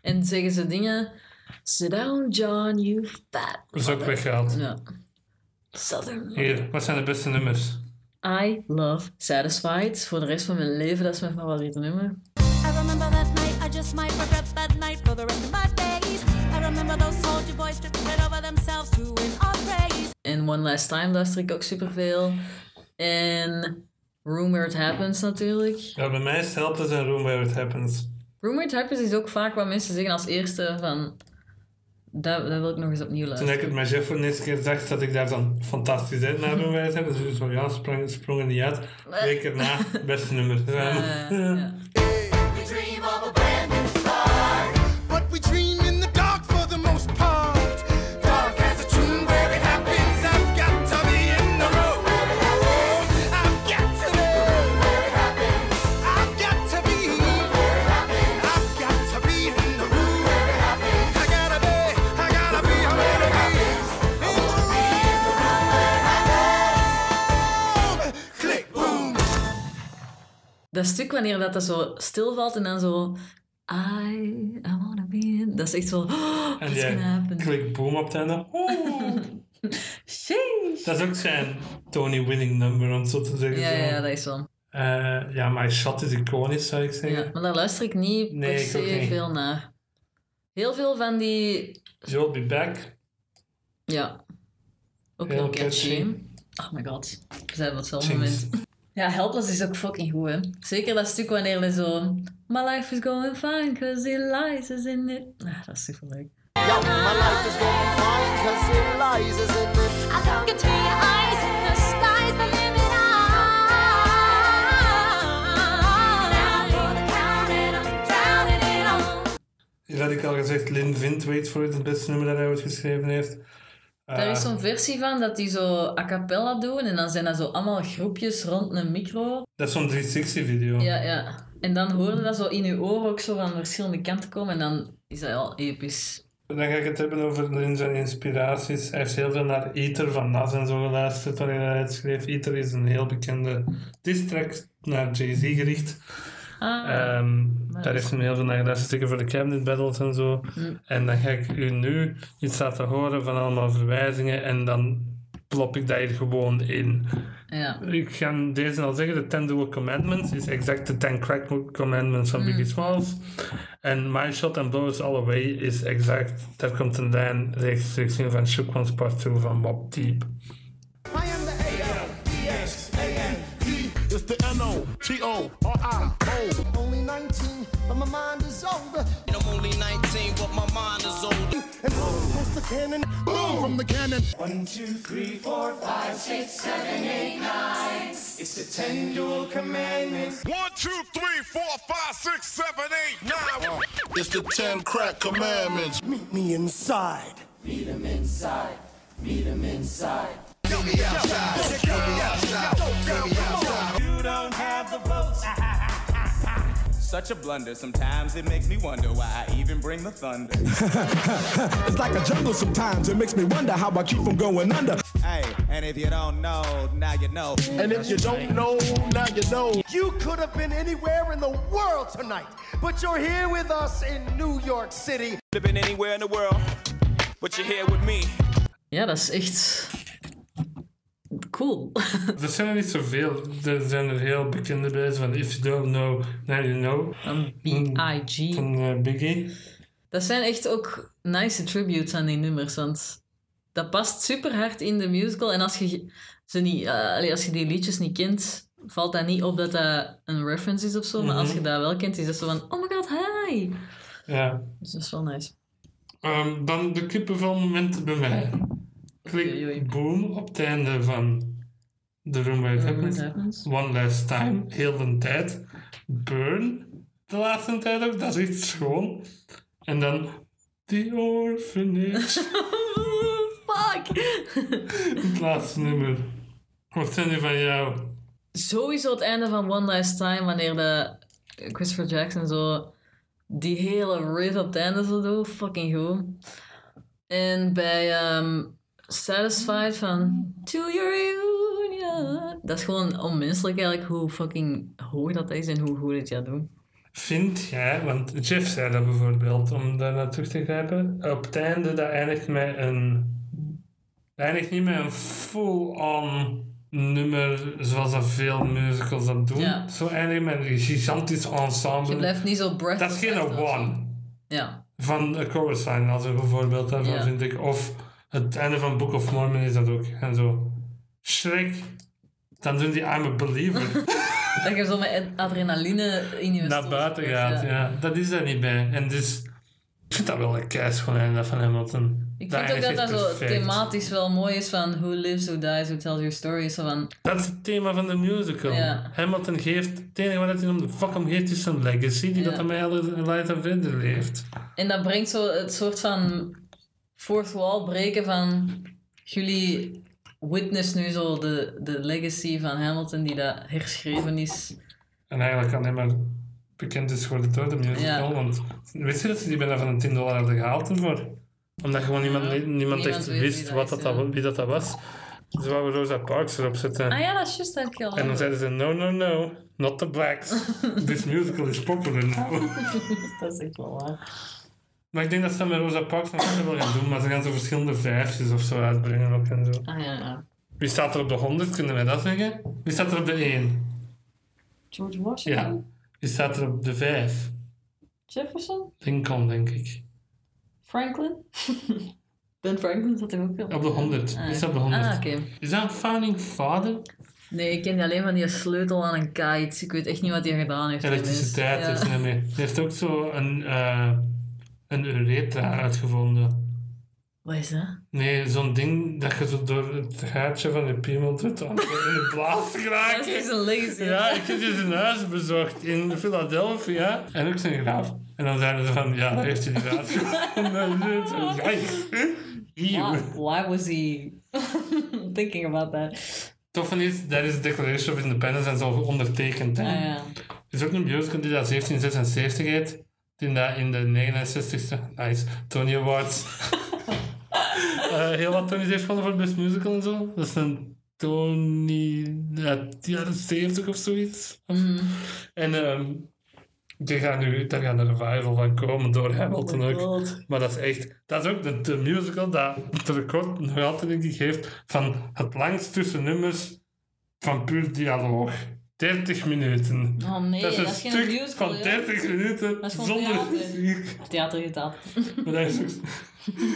En zeggen ze dingen. Sit down, John, you fat. Dat is ook weggehaald. Ja. Southern. Hier, wat zijn de beste nummers? I love Satisfied. Voor de rest van mijn leven, dat is mijn favoriete nummer. I remember that night, I just might regret that night for the rest of my days. I remember those soldier boys tripping over themselves to win our praise. En One Last Time luister ik ook superveel. En Room Where It Happens natuurlijk. Ja, bij mij is het Helpless en Room Where It Happens. Room Where It Happens is ook vaak wat mensen zeggen als eerste van... Dat, dat wil ik nog eens opnieuw Toen luisteren. ik het met Jeff voor de eerste keer zag, dat ik daar dan fantastisch uit naar Room Where It Happens. Dus zo, ja, sprong, sprong er niet uit. Week erna, beste nummer. Ja. Dat stuk wanneer dat, dat zo stilvalt en dan zo... I, I wanna be in... Dat is echt zo... Oh, En jij klik boom op het einde. Dat is ook zijn Tony-winning number, om zo te zeggen. Ja, ja, dat is zo. Eh, ja, My Shot is iconisch, zou ik zeggen. Ja, maar daar luister ik niet Nee, per se niet. veel naar. Heel veel van die... You'll Be Back. Ja. Ook Heel heel catchy. catchy. Oh my god. We zijn op hetzelfde moment. Ja, Helpless is ook fucking goed, hè. Zeker dat stuk wanneer hij zo... My life is going fine, cause Eliza's in it. Ah, dat is super leuk. Yo, my life is going fine, cause Eliza's in it. I look into your eyes, the sky's the limit. I'm down for the count and I'm drowning it all. Hier had ik al gezegd, Lynn Vint, Wait For It, het beste nummer dat hij ooit geschreven heeft. Daar is zo'n versie van dat die zo a cappella doen en dan zijn dat zo allemaal groepjes rond een micro. dat is zo'n 360-video. Ja, ja. En dan hoorde dat zo in je oren ook zo van verschillende kanten komen en dan is dat al episch. Dan ga ik het hebben over zijn inspiraties. Hij heeft heel veel naar Eater van Nas en zo geluisterd, waarin hij het schreef. Eater is een heel bekende diss track naar Jay-Z gericht. Ah, Ehm, daar dat heeft hij heel veel naar geluisterd, zeker voor de cabinet battles en zo. Mm. En dan ga ik u nu iets laten horen van allemaal verwijzingen. En dan plop ik dat hier gewoon in. Ja. Ik ga deze al zeggen, de Ten Dual Commandments is exact de Ten Crack Commandments van Biggie Smalls. En My Shot and Blow All Away is exact, daar komt een lijn rechtstreeks in van Shook One's Part 2 van Bob Deep. N-O-T-O-R-I-O. Only 19, but my mind is older. I'm only 19, but my mind is older. And boom goes the cannon. Boom from the cannon. One, two, three, four, five, six, seven, eight, nine. It's the ten dual commandments. One, two, three, four, five, six, seven, eight, nine. It's the ten crack commandments. Meet me inside. Meet 'em inside. Meet 'em inside. You don't have the votes. Such a blunder. Sometimes it makes me wonder why I even bring the thunder. It's like a jungle sometimes. It makes me wonder how I keep from going under. hey, and if you don't know, now you know. And if you don't know, now you know. You could have been anywhere in the world tonight, but you're here with us in New York City. Could have been anywhere in the world, but you're here with me. ja, dat is echt cool. Er zijn er niet zoveel. Er zijn er heel bekende bij, van If You Don't Know, Now You Know. Van B.I.G. Van eh, Biggie. Dat zijn echt ook nice tributes aan die nummers, want dat past super hard in de musical. En als je, ze niet, eh, als je die liedjes niet kent, valt dat niet op dat dat een reference is of zo. Maar als je dat wel kent, is dat zo van, oh my god, hi! Ja. Dus dat is wel nice. Ehm, dan de kippenvelmomenten bij mij. Klik boom op het einde van The Room Where It Happens. happens? One Last Time, heel de tijd. Burn, de laatste tijd ook, dat is echt schoon. En dan The Orphanage, Fuck! het laatste nummer. Wat zijn die van jou? Sowieso het einde van One Last Time, wanneer de Christopher Jackson zo die hele riff op het einde zo doet. Fucking goed. En bij ehm, Satisfied van To Your Union. Dat is gewoon onmenselijk eigenlijk hoe fucking hoog dat is en hoe goed het dat doet. Vind jij, want Jeff zei dat bijvoorbeeld, om daar naar terug te grijpen, op het einde dat eindigt met een, eindigt niet met een full-on nummer zoals dat veel musicals dat doen. Ja. Zo eindigt met een gigantisch Je ensemble. blijft niet zo breath Dat is geen one. Ja. Van A Chorus Line, als een voorbeeld daarvan Ja. vind ik. Of het einde van Book of Mormon is dat ook. En zo. Shrek, dan doen die I'm a Believer Dat je zo met adrenaline in je naar buiten gaat. Ja. Dat is er niet bij. En dus, ik vind dat wel een keis gewoon einde van Hamilton. Ik vind ook dat dat zo thematisch wel mooi is van who lives, who dies, who tells your story. Zo van, Dat is het thema van de musical. Ja. Hamilton geeft, het enige wat hij om de fuck om geeft is zijn legacy, die Ja. dat hem hele leven verder leeft. en dat brengt zo het soort van fourth wall breken van jullie witness nu zo de, de legacy van Hamilton die dat herschreven is. En eigenlijk alleen maar bekend is geworden door de musical. Ja. Want weet je dat ze die bijna van een 10 dollar hadden gehaald ervoor? Omdat gewoon niemand, niemand, Niemand echt wist wie dat wat dat, dat, wie dat, dat was. Ze wouden Rosa Parks erop zetten. Ah ja, dat is juist dat ik al En dan zeiden ze, no, no, no, not the blacks. This musical is popular now. Dat is echt wel waar. Maar ik denk dat ze met Rosa Parks nog wel gaan doen. Maar ze gaan zo verschillende vijfjes of zo uitbrengen ook en zo. Ah ja, ja. Wie staat er op de 100, kunnen wij dat zeggen? Wie staat er op de 1? George Washington? Ja. Wie staat er op de 5? Jefferson? Lincoln, denk ik. Franklin? ben Franklin zat er ook wel. Op de 100. Ah, Wie staat op de 100? Ah, oké. Is dat een founding father? Nee, ik ken die alleen van die sleutel aan een kite. Ik weet echt niet wat hij gedaan heeft. Elektriciteit Ja. hij mee. Hij heeft ook zo een, eh een urethra uitgevonden. Wat is dat? Nee, zo'n ding dat je zo door het gaatje van je piemel doet dan in de blaas Dat geraken. is een legacy. Ja, ik heb dus een huis bezocht in Philadelphia. En ook zijn graf. En dan zeiden ze van, ja, dat heeft hij niet uitgevonden. Eeuw. Why, why was he thinking about that? Toffe is, dat is de Declaration of Independence en zo ondertekend. Ah, ja. Er is ook een musical die dat 1776 heet. Die dat in de 69ste, nice, Tony Awards. Eh, heel wat Tony's heeft gewonnen voor Best Musical en zo. Dat is een Tony uit de jaren 70 of zoiets. En ehm, Die gaan nu, daar gaat een revival van komen door Hamilton Oh ook. Maar dat is echt... Dat is ook de, de musical dat het record nog altijd denk ik heeft van het langst tussen nummers van puur dialoog. 30 minuten. Oh nee, dat is een dat is geen stuk musical, van ja. 30 minuten zonder muziek. Theater getaald. Maar dat is ook,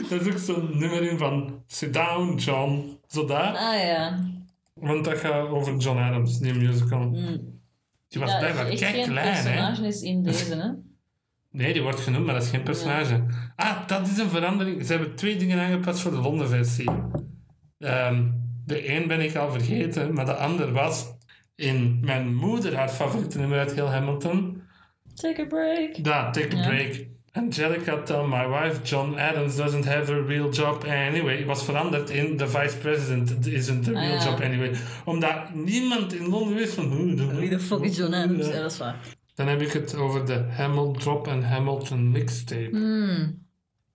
dat is ook zo'n nummer in van Sit down, John. Zo daar. Ah ja. Want dat gaat over John Adams, die musical. Die was ja blijkbaar echt kei geen klein, hè? personage is in deze, hè? Nee, die wordt genoemd, maar dat is geen personage. Ah, dat is een verandering. Ze hebben twee dingen aangepast voor de Londen-versie. Ehm, de een ben ik al vergeten, maar de ander was in mijn moeder haar favoriete nummer uit heel Hamilton. Take a break. Da, Take a Ja. Break. Angelica tell my wife John Adams doesn't have a real job anyway. Was veranderd in the vice president isn't a Ah, real ja. job anyway. Omdat niemand in Londen wist van... hoe de- Wie de fuck is John Adams? Ja, dat is waar. Dan heb ik het over de Hamilton Drop en Hamilton mixtape. Hmm.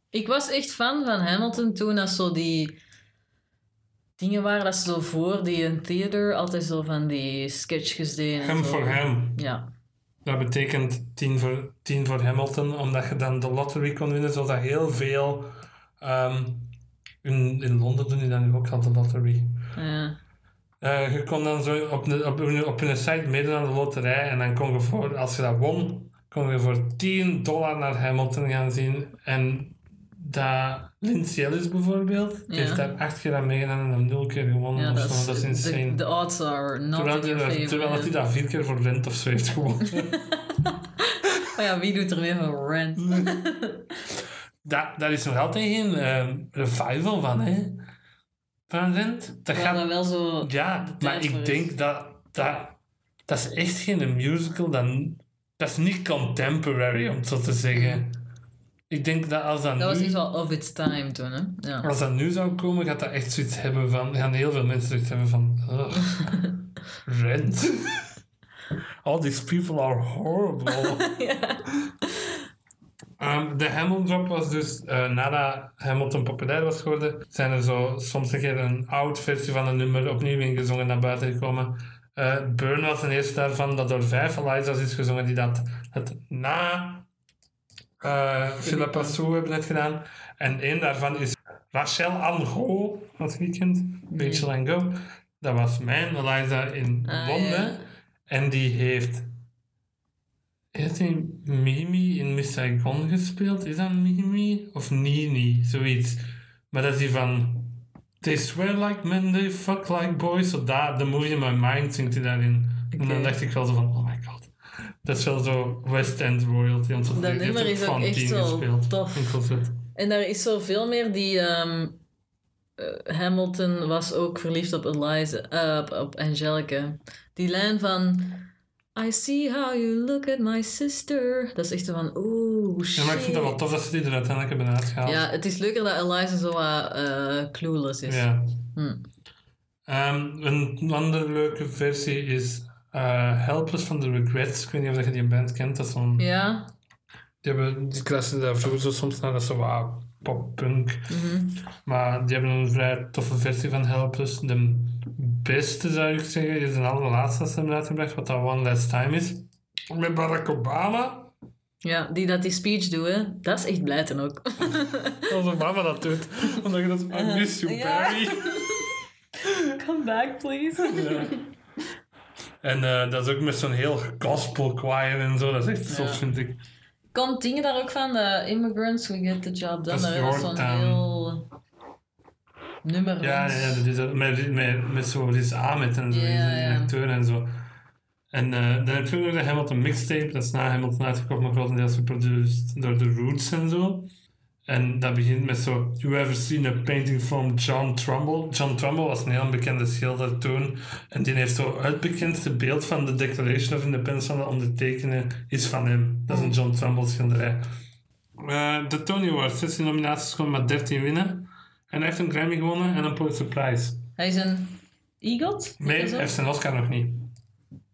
Ik was echt fan van Hamilton toen dat zo die dingen waren dat ze zo voor die in theater altijd zo van die sketchjes deden. en Hem voor hem. Ja. Dat betekent 10 voor, 10 voor Hamilton, omdat je dan de lottery kon winnen, zoals dat heel veel... ehm, in, in Londen doen die dan nu ook al de lottery. ja. Eh, je kon dan zo op, een, op, een, op een site meedoen aan de loterij en dan kon je voor, als je dat won, kon je voor 10 dollar naar Hamilton gaan zien. En dat Lindsay Ellis bijvoorbeeld, Ja. heeft daar acht keer aan meegedaan en hem nul keer gewonnen. Ja, dat is, dat is insane. The odds are not terwijl in your favor. terwijl dat hij dat vier keer voor Rent of zo heeft gewonnen. Oh ja, wie doet er meer van Rent? Da, daar is nog altijd geen ehm, revival van, hè? Van Rent. Dat Ja, gaat... dat wel zo... Ja, maar voor ik is. denk dat, dat... Dat is echt geen musical. Dat, dat is niet contemporary, om het zo te zeggen. Ik denk dat als dat, Dat was nu... wel of its time toen, hè? Ja. Als dat nu zou komen, gaat dat echt zoiets hebben van... Gaan heel veel mensen zoiets hebben van... Rent. All these people are horrible. Ehm, de Hamilton Drop was dus, eh, nadat Hamilton populair was geworden, zijn er zo soms een keer een oud versie van een nummer opnieuw ingezongen naar buiten gekomen. Eh Burn was een eerste daarvan, dat door vijf Eliza's is gezongen, die dat het na eh Philippa Sue hebben net gedaan. En één daarvan is Rachel Ango, die kent. Rachel Ango. Dat was mijn Eliza in Ah, Londen. ja. En die heeft heeft hij Mimi in Miss Saigon gespeeld? Is dat Mimi? Of Nini? Zoiets. Maar dat is die van... They swear like men, they fuck like boys. Zo daar, The Movie in My Mind zingt hij daarin. En dan dacht ik wel zo van, oh. Dat is wel zo West End royalty. Want Dat heeft nummer is ook echt zo gespeeld tof. En daar is zo veel meer die... ehm, eh, Hamilton was ook verliefd op Eliza, eh, op, Angelica. Die lijn van... I see how you look at my sister. Dat is echt zo van, oeh, shit. Ja, maar ik vind het wel tof dat ze die er uiteindelijk hebben uitgehaald. Ja, het is leuker dat Eliza zo wat eh, clueless is. Ja. Hm. Ehm, een andere leuke versie is eh, Helpless van The Regrets. Ik weet niet of je die band kent. Dat is zo'n... Ja, Die, hebben, die klassen daar vroeger zo soms naar, dat is zo wat pop-punk. Maar die hebben een vrij toffe versie van Helpless. De beste zou ik zeggen is de allerlaatste dat ze hebben uitgebracht, wat dat One Last Time is. Met Barack Obama. ja, die dat die speech doen, hè. dat is echt blijten ook. Als Obama dat doet. Omdat je dat... I miss you. Barry. Come back, please. Ja. En eh, dat is ook met zo'n heel gospel choir en zo. Dat is echt tof, Ja. vind ik. Komt dingen daar ook van? De immigrants, we get the job done. Dat is Dat is zo'n heel nummer. Ja, ja, dat is dat, met, met, met zo Riz Ahmed en zo, die ja. acteur en zo. En eh, dan heb je ook nog de Hamilton mixtape, dat is na Hamilton uitgekomen, maar grotendeels geproduceerd door The Roots en zo. En dat begint met zo, you ever seen a painting from John Trumbull? John Trumbull was een heel bekende schilder toen. En die heeft zo het bekendste beeld van de Declaration of Independence van de ondertekenen is van hem. Dat is een John Trumbull schilderij. Eh, de Tony Awards, 16 nominaties, kon maar 13 winnen. En hij heeft een Grammy gewonnen en een Pulitzer Prize. Hij is een EGOT? Nee, hij heeft zijn Oscar nog niet.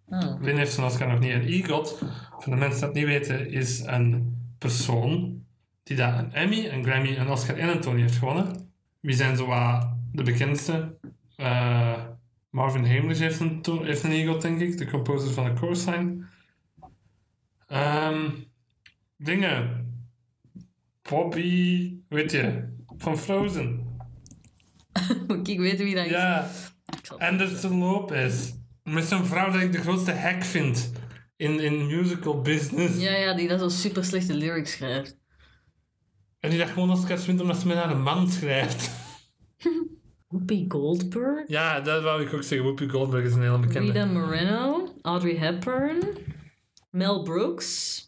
Oh. Lin heeft zijn Oscar nog niet. En EGOT, voor de mensen die dat niet weten, is een persoon die daar een Emmy, een Grammy, een Oscar en een Tony heeft gewonnen. Wie zijn zo wat de bekendste? Eh, Marvin Hamlish heeft een, heeft een EGOT, denk ik. De composer van Course Sign. Ehm, dingen. Bobby, weet je, van Frozen. Ik weten wie dat is? Ja, Anderson Lopez. Met zo'n vrouw dat ik de grootste hack vind in, in musical business. Ja, ja, die dat zo super slechte lyrics schrijft. En die dat gewoon Oscars wint omdat ze met haar een man schrijft. Whoopi Goldberg, Ja, dat wou ik ook zeggen. Whoopi Goldberg is een hele bekende. Rita Moreno, Audrey Hepburn, Mel Brooks,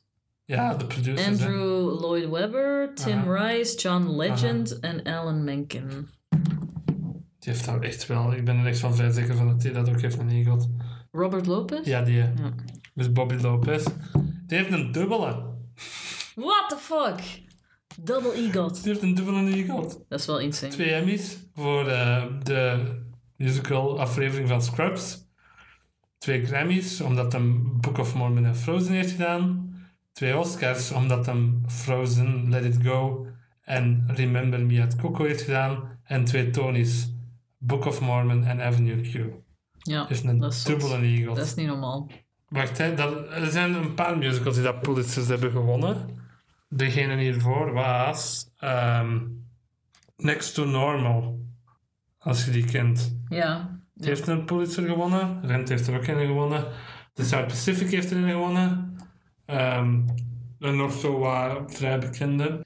Ja, de producers. hè. Andrew Lloyd Webber, Tim Aha. Rice, John Legend en Alan Menken. Die heeft daar echt wel... Ik ben er echt van vrij zeker van dat hij dat ook heeft Egot. Robert Lopez? Ja, die. hè. Dus Bobby Lopez. Die heeft een dubbele. What the fuck? Double EGOT. Die heeft een dubbele Egot. Dat is wel insane. Twee Emmys voor eh, de musical aflevering van Scrubs. Twee Grammys, omdat hem Book of Mormon en Frozen heeft gedaan. Twee Oscars, omdat hem Frozen, Let It Go en Remember Me at Coco heeft gedaan. En twee Tonys, Book of Mormon en Avenue Q. Ja, Dus een dat is dubbele Egot. Dat is niet normaal. Wacht, hè, dat, er zijn een paar musicals die dat Pulitzers hebben gewonnen. Degene hiervoor was ehm, Next to Normal. Als je die kent. Ja. Die heeft een Pulitzer gewonnen. Rent heeft er ook een gewonnen. De South Pacific heeft er een gewonnen. Ehm, en nog zo wat vrij bekende.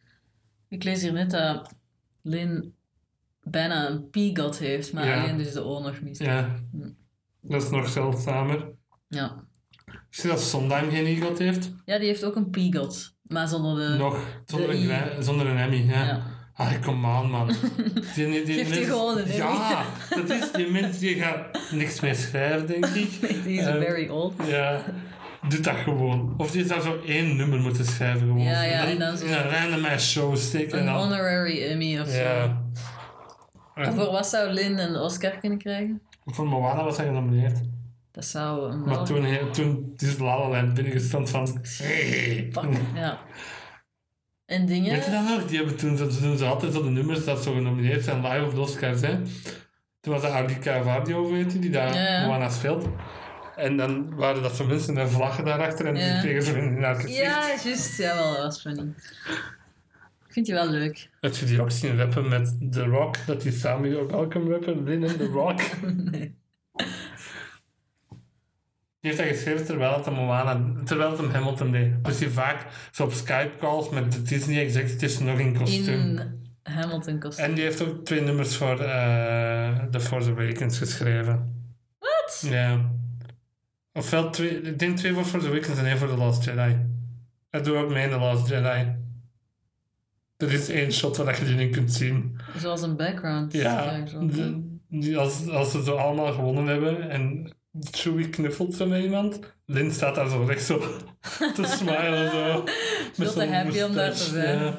Ik lees hier net dat Lynn bijna een P-God heeft, maar Ja. alleen dus de O nog mist. Ja, dat is nog zeldzamer. Ja. Ik zie dat Sondheim geen EGOT heeft. Ja, die heeft ook een P-God, maar zonder de... Nog, zonder de een, zonder een Emmy. Ja. Ja. Ah, kom aan, man. Die, die, mens- gewoon een. Ja, dat is die mens die gaat niks meer schrijven, denk ik. Die is Eh, very old. Ja, doe dat gewoon. Of die zou zo één nummer moeten schrijven gewoon. Ja, ja, en dan zo- in een show steken. en Een dan, honorary Emmy of zo. ja. En voor wat zou Lynn een Oscar kunnen krijgen? Voor Moana was hij genomineerd. Dat zou een Maar wel- toen, hij- toen is La La Land binnengestemd van... Hey. Fuck, ja. En dingen... Weet je dat nog? Die hebben toen, zo- doen ze altijd zo de nummers dat zo genomineerd zijn live op de Oscars. Hè? Toen was dat Arika Vadio, weet je, die daar Ja, ja. Speelt. En dan waren dat zo mensen met vlaggen daarachter en Ja. die kregen zo in haar gezicht. Ja, juist. Jawel, dat was funny. Ik vind je wel leuk. Heb je die ook zien rappen met The Rock? Dat die samen You're Welcome rappen, Lin en The Rock? nee. Die heeft dat geschreven terwijl het hem Moana, terwijl het hem Hamilton deed. Dus die vaak zo op Skype calls met de Disney executives nog in kostuum. In Hamilton kostuum. En die heeft ook twee nummers voor eh The Force Awakens geschreven. Wat? Ja. Ofwel twee, ik denk twee voor Force Awakens en één voor The Last Jedi. Hij doet ook mee in The Last Jedi. Er is één shot waar je die in kunt zien. Zoals een background. Ja, die als, als ze zo allemaal gewonnen hebben en Chewie knuffelt zo met iemand, Lin staat daar zo recht zo te smilen. Zo, Veel te happy om daar te zijn. ja.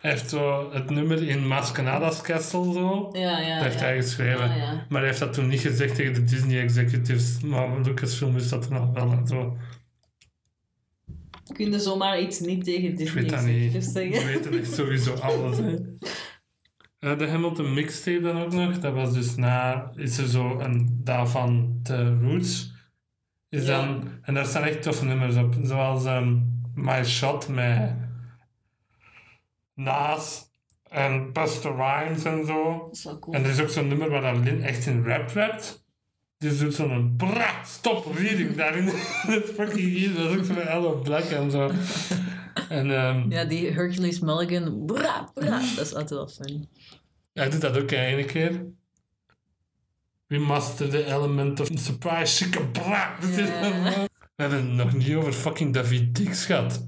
Hij heeft zo het nummer in Mascanada's Castle zo. Ja, ja. Dat heeft ja. hij geschreven. Ah, ja. Maar hij heeft dat toen niet gezegd tegen de Disney executives. Maar Lucasfilm is dat nog wel en zo. Kun je zomaar iets niet tegen Ik Disney weet dat niet. executives We zeggen? weten echt sowieso alles. Hè. Eh, de Hamilton mixtape dan ook nog. Dat was dus na... Is er zo een... Daarvan de Roots. Is Ja. dan... En daar staan echt toffe nummers op. Zoals ehm, My Shot met... Nas en Buster Rhymes en zo. Dat is wel cool. En er is ook zo'n nummer waar dan Lin echt in rap rapt. Dus doet zo'n bra, stop reading daarin. dat is fucking hier. Dat is ook zo met Ella Black en zo. En ehm, Ja, die Hercules Mulligan. Bra, bra. Dat is altijd wel funny. hij doet dat ook ene keer. We master the element of surprise, chique bra. We hebben het nog niet over fucking David Dix gehad.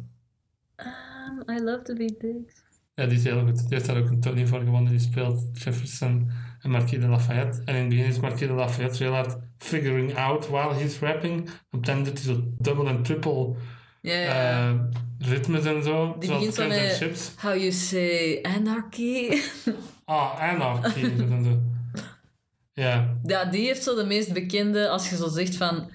Um, I love be dicks. Ja, die is heel goed. Die heeft daar ook een Tony voor gewonnen. Die speelt Jefferson en Marquis de Lafayette. En in het begin is Marquis de Lafayette heel hard figuring out while he's rapping. Op het doet hij zo double en triple Ja, ja. eh, ritmes en zo. Die zoals begint met Chips. How you say anarchy. Ah, anarchy. Ja, ja, die heeft zo de meest bekende. Als je zo zegt van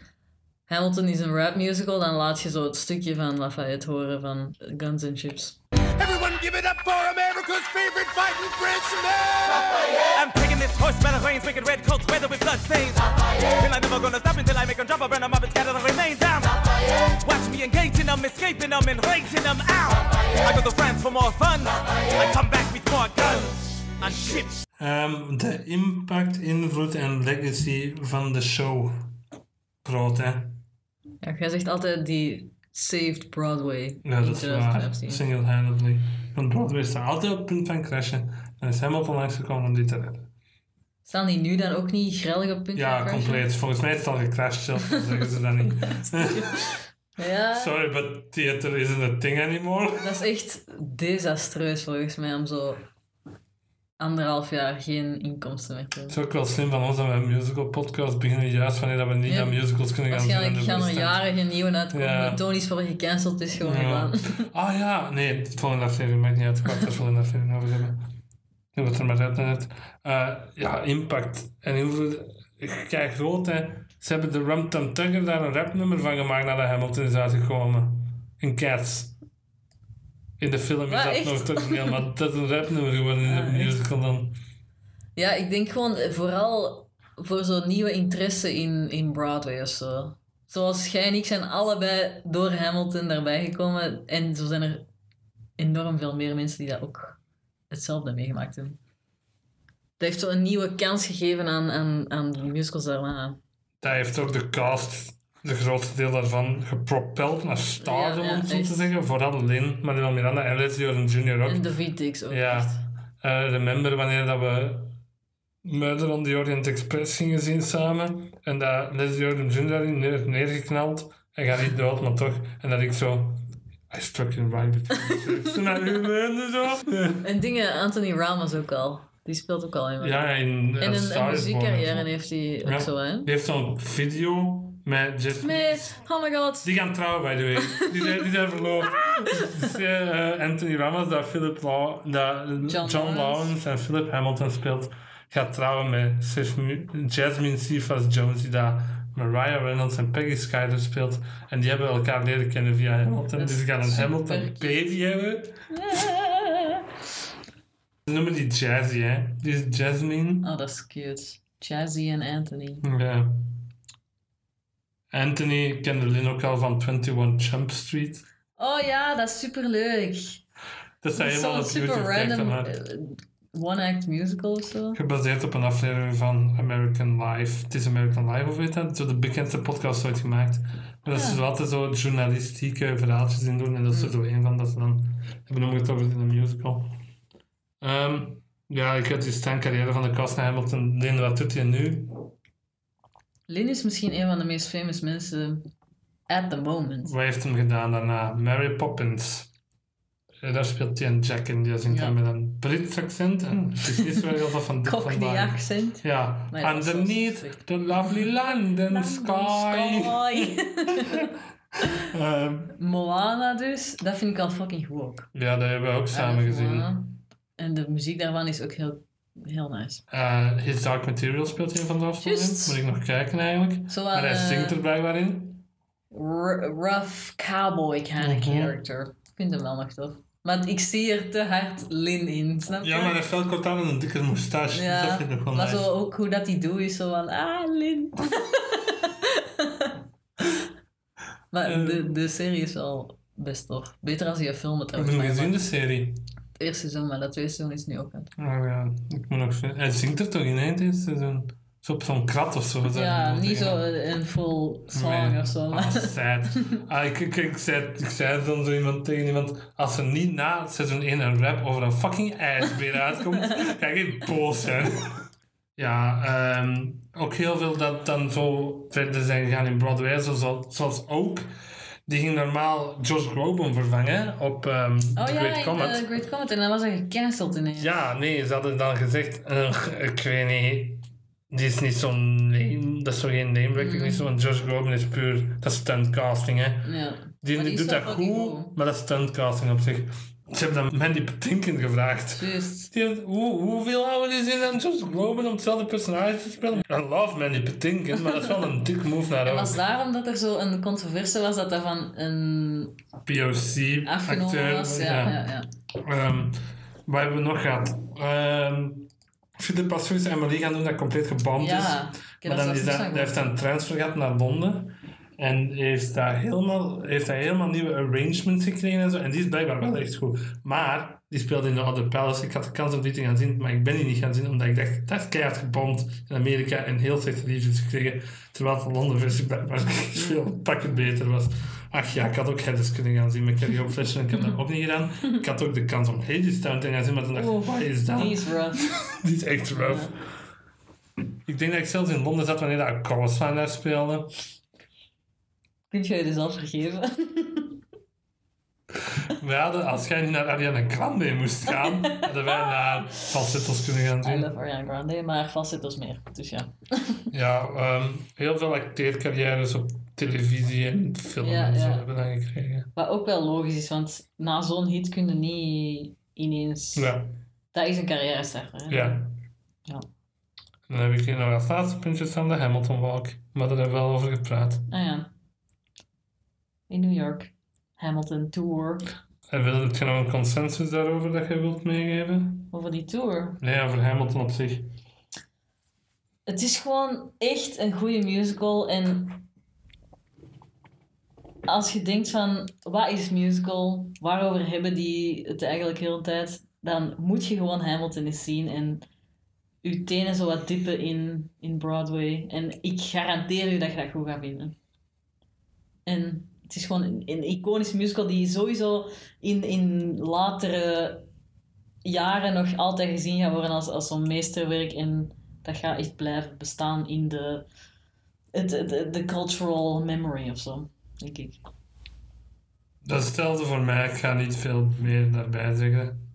Hamilton is een rap musical, dan laat je zo het stukje van Lafayette horen van Guns N' Chips. Everyone give it up for America's favorite fighting Frenchman! I'm taking this horse by the reins, making red coats weather with blood stains. And I'm never gonna stop until I make them drop, I burn them up and scatter the remains. I'm watch me engaging them, escaping them. them and raising them out. I go to France for more fun. I come back with more guns and ships. Um, ehm, de impact, invloed en legacy van de show. Groot, hè? Ja, jij zegt altijd die saved Broadway. Ja, in dat is waar. Single-handedly. Want Broadway staat er altijd op het punt van crashen. En is Hamilton langsgekomen om die te redden. Staan die nu dan ook niet grellig op punt Ja, compleet. Volgens mij is het al gecrashed zeggen ze dat niet. Ja, Sorry, but theater isn't a thing anymore. dat is echt desastreus volgens mij om zo anderhalf jaar geen inkomsten meer te Het is ook wel slim van ons dat we een musical podcast beginnen, juist wanneer dat we niet Ja. aan musicals kunnen gaan. Waarschijnlijk gaan er jaren geen nieuwe uitkomen. Ja. Tony's voor gecanceld is gewoon Ja. gedaan. Ah ja, nee, het volgende aflevering maakt niet uit. Ik wou het volgende aflevering over hebben. Wat er maar uit net. Eh ja, impact en invloed. Kijk, groot hè. Ze hebben de Rum Tum Tugger daar een rapnummer van gemaakt nadat Hamilton is uitgekomen. In Cats. In de film is dat echt? nog toch niet, maar dat is een rapnummer geworden in de Ah, echt? musical dan. Ja, ik denk gewoon eh, vooral voor zo'n nieuwe interesse in, in Broadway of zo. Zoals jij en ik zijn allebei door Hamilton daarbij gekomen. En zo zijn er enorm veel meer mensen die dat ook hetzelfde meegemaakt hebben. Dat heeft zo een nieuwe kans gegeven aan, aan, aan de musicals daarna. Dat heeft ook de cast, de grootste deel daarvan, gepropeld naar Ja, ja, om zo te zeggen. Vooral Lin, Manuel Miranda en Leslie Odom Jr. ook. En David Dix ook. Ja. Eh, remember wanneer dat we Murder on the Orient Express gingen zien samen. En dat Leslie Odom Jr. neer, neergeknald. Hij gaat niet dood, maar toch. En dat ik zo... I struck him right between the. En zo... En dingen, Anthony Ramos ook al. Die speelt ook al in. Ja, in en A een, een muziekcarrière heeft hij ook Ja. zo, hè? Die heeft zo'n video met Jeff... Met, oh my god. Die gaan trouwen, by the way. Die zijn, die zijn verloofd. Dus, eh, eh, Anthony Ramos, dat Philip Law, dat John, Lawrence. Lawrence en Philip Hamilton speelt, gaat trouwen met Jasmine Cephas Jones, die dat Mariah Reynolds en Peggy Skyler speelt. En die hebben elkaar leren kennen via Hamilton. Dus ze gaan een Hamilton baby hebben. Ze noemen die Jazzy, hè. Die is Jasmine. Oh, dat is cute. Jazzy en Anthony. Ja. Anthony kende Lynn ook al van 21 Jump Street. Oh ja, dat is super leuk. Dat zijn helemaal super random one-act musical of zo. Gebaseerd op een aflevering van American Life. Het is American Life, of weet dat? Zo de bekendste podcast ooit gemaakt. Maar dat ze zo altijd zo journalistieke verhaaltjes in doen. En dat is er zo een van dat ze dan hebben omgezet over in een musical. Ehm, ja, ik heb die staan carrière van de cast naar Hamilton. Lynn, wat doet hij nu? Lynn is misschien een van de meest famous mensen at the moment. Wat heeft hem gedaan daarna? Mary Poppins. Eh, Daar speelt hij een Jack in. Die zingt dan met een Brits accent. En het is niet zo heel veel van dit Cockney accent. Ja, wel underneath the lovely London sky. Sky. Ehm, Moana dus, dat vind ik al fucking goed ook. ja, dat hebben we ook samen gezien. En de muziek daarvan is ook heel, heel nice. Eh, His Dark Material speelt hij van de hoofdrollen in. Juist. Moet ik nog kijken eigenlijk. Zo Maar hij eh, zingt er blijkbaar in. rough cowboy kind of Mhm. character. Ik vind hem wel nog tof. Maar ik zie er te hard Lin in, snap je? Ja, maar hij heeft veel kort aan en een dikke moustache. Ja, dat vind ik nog wel maar nice. zo ook hoe dat hij doet is zo van, ah, Lin. maar Eh. de, de serie is wel best tof. Beter als je een film Heb trouwens. je gezien, de serie? Het eerste seizoen, maar dat tweede seizoen is nu ook uit. Oh ja, ik moet nog... Hij zingt er toch in eind dit seizoen? Zo op zo'n krat of zo. Ja, niet zo een een full song Nee. of zo. Ah. Ah, ik, ik, ik, zei, ik zei dan zo iemand tegen iemand, als er niet na seizoen 1 een rap over een fucking ijsbeer uitkomt, ga ik boos zijn. Ja, ehm, ook heel veel dat dan zo verder zijn gegaan in Broadway, zoals, zoals ook. Die ging normaal Josh Groban vervangen op ehm Oh The ja, Great in Comet. Great Comet. En dan was hij gecanceld ineens. Ja, nee, ze hadden dan gezegd, eh, ik weet niet, die is niet zo'n name, dat is zo geen name recognition, want Josh Groban is puur, dat is stuntcasting, hè. Ja. Die, die die doet dat goed, maar dat is stuntcasting op zich. Ze hebben dan Mandy Patinkin gevraagd. Juist. Die hoe, hoeveel ouder is hij dan Josh Groban om hetzelfde personage te spelen? I love Mandy Patinkin, maar dat is wel een dik move naar de was daarom dat er zo een controverse was dat dat van een POC-acteur. was? Ja, ja, ja. Ehm, wat hebben we nog gehad? Ehm Philip Assoes en Emily gaan doen dat compleet gebomd is. Ja, Maar dan is dat, hij heeft een transfer gehad naar Londen. En heeft daar helemaal, heeft daar helemaal nieuwe arrangements gekregen en zo. En die is blijkbaar wel echt goed. Maar die speelde in de Other Palace. Ik had de kans om die te gaan zien, maar ik ben die niet gaan zien. Omdat ik dacht, dat is keihard gebomd in Amerika. En heel slechte reviews gekregen. Terwijl de Londen versie blijkbaar veel pakken beter was. Ach ja, ik had ook Headers kunnen gaan zien met Carrie Fletcher en ik heb dat ook niet gedaan. Ik had ook de kans om Hadestown te gaan zien, maar toen dacht ik, wat is dat? Die is rough. Die is echt rough. Ik denk dat ik zelfs in Londen zat wanneer dat Coruscant daar speelde. Kunt je je dus al vergeven? We hadden, als jij niet naar Ariana Grande moest gaan, hadden wij naar falsettos kunnen gaan I zien. love Ariana Grande, maar falsettos meer. Dus ja. Ja, ehm, heel veel acteercarrières op televisie en film Ja, en zo ja. hebben we dan gekregen. Wat ook wel logisch is, want na zo'n hit kun je niet ineens... Ja, Dat is een carrière starter. hè? ja. Ja. Dan heb ik hier nog als laatste puntje staan de Hamilton Walk. Maar daar hebben we wel over gepraat. Ah ja. In New York. Hamilton Tour. En wil je nog een consensus daarover dat je wilt meegeven? Over die tour. Nee, over Hamilton op zich. Het is gewoon echt een goede musical. En als je denkt van, wat is musical? Waarover hebben die het eigenlijk heel de tijd? Dan moet je gewoon Hamilton eens zien en je tenen zo wat dippen in, in Broadway. En ik garandeer je dat je dat goed gaat vinden. En het is gewoon een, een iconische musical die sowieso in, in latere jaren nog altijd gezien gaat worden als, als zo'n meesterwerk. En dat gaat echt blijven bestaan in de, het, de, de cultural memory of zo, denk ik. Dat is hetzelfde voor mij. Ik ga niet veel meer daarbij zeggen.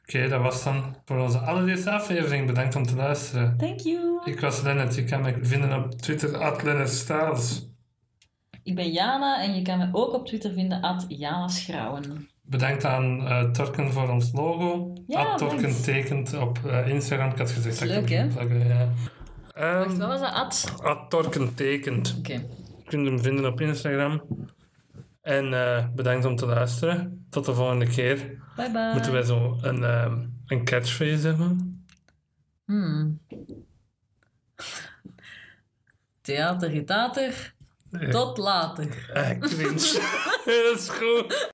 Oké, dat was dan voor onze allereerste aflevering. Bedankt om te luisteren. Thank you. Ik was Lennart. Je kan me vinden op Twitter, at Lennart Staals. Ik ben Jana en je kan me ook op Twitter vinden, at Jana Schrouwen. Bedankt aan eh, Torken voor ons logo. Ja, At Torken bedankt. tekent op eh, Instagram. Ik had gezegd dat ik Leuk, hem hè? pluggen, ja. Ehm, Wacht, wat was dat, at? at Torken tekent. Oké. Je kunt hem vinden op Instagram. En eh, bedankt om te luisteren. Tot de volgende keer. Bye bye. Moeten wij zo een, ehm, een catchphrase hebben? Hmm. Theater, getater. Tot later. Eh, cringe. Dat is goed.